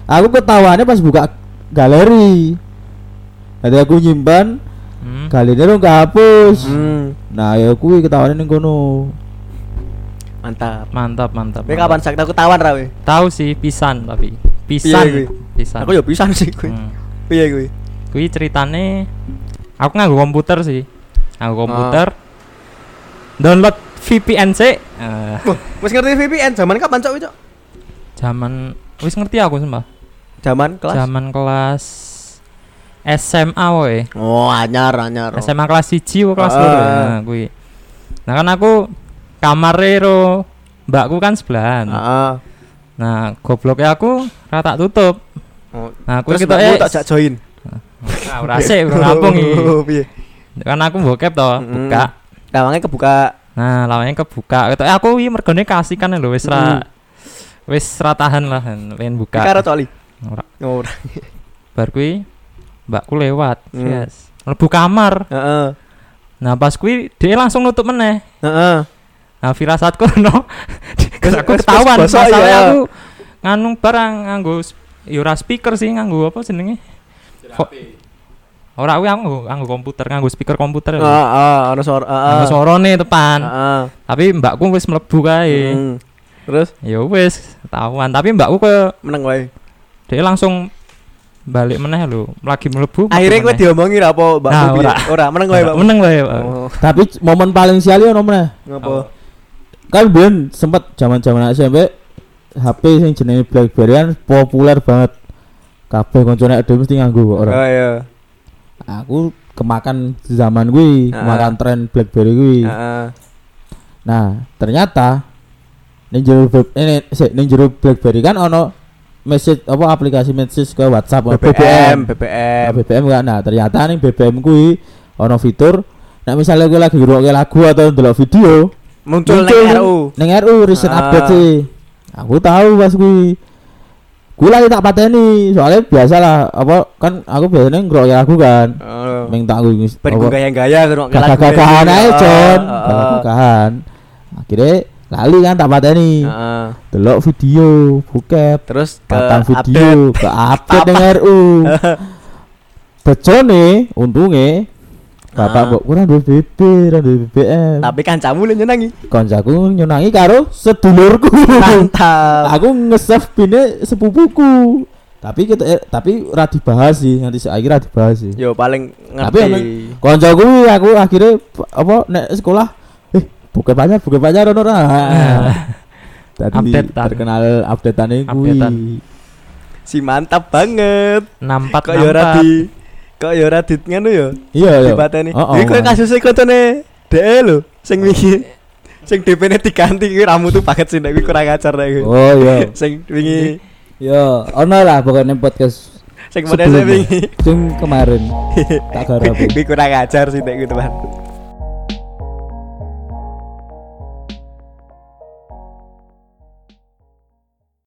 Speaker 1: aku ketahuannya pas buka galeri. Jadi aku nyimpan
Speaker 3: Hmm.
Speaker 1: galerinya dong kehapus.
Speaker 2: Hmm,
Speaker 1: Nah, ya kuwi ketahuannya ning kono.
Speaker 2: mantap.
Speaker 3: Mantap, mantap.
Speaker 2: Kowe kapan sak aku tawan ra we?
Speaker 3: Tahu sih pisan tapi. Pisan.
Speaker 2: kuwi?
Speaker 3: Pisan.
Speaker 2: Aku ya pisan sih kuwi.
Speaker 3: Hmm.
Speaker 2: Piye kuwi?
Speaker 3: Kuwi ceritane aku nganggo komputer sih. Nganggo komputer. Download VPN sih. Eh,
Speaker 2: Wah, wis ngerti VPN zaman kapan cok cok?
Speaker 3: zaman wis ngerti aku sumpah.
Speaker 2: Zaman kelas.
Speaker 3: Zaman kelas SMA woy.
Speaker 2: Oh, anyar anyar.
Speaker 3: SMA kelas 1 atau kelas
Speaker 2: Ah.
Speaker 3: 2 nah kuwi. Nah kan aku kamare ro mbakku kan sebelahan.
Speaker 2: Heeh.
Speaker 3: Nah, gobloknya aku rata tutup.
Speaker 2: Oh,
Speaker 3: Nah, aku
Speaker 2: Terus
Speaker 3: kita eh
Speaker 2: tak jak join.
Speaker 3: Nah, ora sik iki.
Speaker 2: Oh, Piye?
Speaker 3: Kan aku bokep to,
Speaker 2: Mm-mm.
Speaker 3: buka.
Speaker 2: Lawange kebuka.
Speaker 3: Nah, lawannya kebuka. Ketok aku iki mergone kasih kan lho wis ra wis ra tahan lah pengen buka.
Speaker 2: karo coli.
Speaker 3: Ora.
Speaker 2: Ora.
Speaker 3: Bar kuwi mbakku lewat.
Speaker 2: Hmm.
Speaker 3: Yes. Mlebu kamar.
Speaker 2: Heeh.
Speaker 3: Nah pas kuwi dia langsung nutup meneh.
Speaker 2: Heeh.
Speaker 3: Nah firasatku [LAUGHS] no. Aku ketahuan masalahnya
Speaker 2: ya.
Speaker 3: aku nganu barang nganggo sp- ya speaker sih nganggo apa jenenge? Ora kuwi aku nganggo, komputer, nganggo speaker komputer.
Speaker 2: Heeh, heeh, ana suara.
Speaker 3: Nganggo
Speaker 2: Heeh.
Speaker 3: sorone tepan.
Speaker 2: Heeh.
Speaker 3: Tapi mbakku wis mlebu kae.
Speaker 2: Hmm. Terus
Speaker 3: Ya wis ketahuan, tapi mbakku ke
Speaker 2: meneng wae.
Speaker 3: dia langsung balik meneh lho, lagi mlebu.
Speaker 2: Akhirnya kowe
Speaker 3: meneh.
Speaker 2: diomongi ra apa Mbak
Speaker 3: Nah, ora.
Speaker 2: Ora, meneng wae, Mbak.
Speaker 3: meneng wae.
Speaker 2: Oh,
Speaker 1: Tapi momen paling sial ya nomor
Speaker 2: ngopo?
Speaker 1: kan biyen sempet zaman-zaman SMP HP sing jenenge BlackBerry kan populer banget. Kabeh koncone ada mesti nganggo kok
Speaker 2: Oh iya.
Speaker 1: Aku kemakan zaman kuwi,
Speaker 2: Ah.
Speaker 1: kemakan tren BlackBerry kuwi.
Speaker 2: Heeh.
Speaker 1: Nah, ternyata ning jero eh, sik, ning jero BlackBerry kan ono message apa aplikasi message ke WhatsApp
Speaker 2: BBM,
Speaker 1: Nah,
Speaker 2: BBM.
Speaker 1: BBM kan. Nah, ternyata ning BBM kuwi ono fitur Nah misalnya gue lagi ngrungokke lagu atau ndelok video
Speaker 2: Muncul
Speaker 1: Muncul.
Speaker 2: nang RU.
Speaker 1: Neng RU recent
Speaker 2: Ah.
Speaker 1: update sih. Aku tahu pas. Gue lagi tak pateni, soalnya biasa lah apa kan aku biasanya ngrungokke lagu kan.
Speaker 2: Oh.
Speaker 1: Meng tak gue
Speaker 2: Ben gaya-gaya ngrungokne lagu
Speaker 1: gagah-gagahan
Speaker 2: ini.
Speaker 1: ae,
Speaker 2: Oh,
Speaker 1: Jon.
Speaker 2: oh.
Speaker 1: Gagah-gagahan. Akhirnya lali kan tak pateni.
Speaker 2: Heeh.
Speaker 1: Delok video, bokep,
Speaker 2: Terus ke
Speaker 1: patang
Speaker 2: update.
Speaker 1: video, ke update [LAUGHS] neng RU. Becone, untungnya Bapak
Speaker 2: Ah.
Speaker 1: mbok kurang duwe BB, ora duwe BBM.
Speaker 2: Tapi kancamu lu nyenangi.
Speaker 1: konjaku nyunangi karo sedulurku.
Speaker 2: Mantap.
Speaker 1: aku nge-save pine sepupuku. Tapi kita eh, tapi ora dibahas sih, nanti saiki ora dibahas sih.
Speaker 2: Yo paling
Speaker 1: Tapi emang
Speaker 2: ngerti.
Speaker 1: koncoku aku akhirnya apa nek sekolah eh bukan pacar, bukan pacar ono ora. Tadi [LAUGHS]
Speaker 3: Update-an.
Speaker 1: terkenal updateane kuwi.
Speaker 3: Update-an.
Speaker 2: Si mantap banget.
Speaker 3: 64
Speaker 2: Kok yo ora di kok yo ora di ngono yo.
Speaker 1: Iya, iya.
Speaker 2: Dipateni.
Speaker 1: Oh, oh,
Speaker 2: Iki kowe
Speaker 1: man.
Speaker 2: kasusnya kontone DE lho sing wingi sing DP-ne diganti kuwi ramu tuh paket sih nek kurang ajar nek.
Speaker 1: Oh iya. [LAUGHS]
Speaker 2: Sing wingi
Speaker 4: Yo, ono lah pokoknya podcast
Speaker 2: sing model wingi.
Speaker 4: Sing kemarin [LAUGHS] tak garap.
Speaker 2: Kuwi kurang ajar sih nek teman.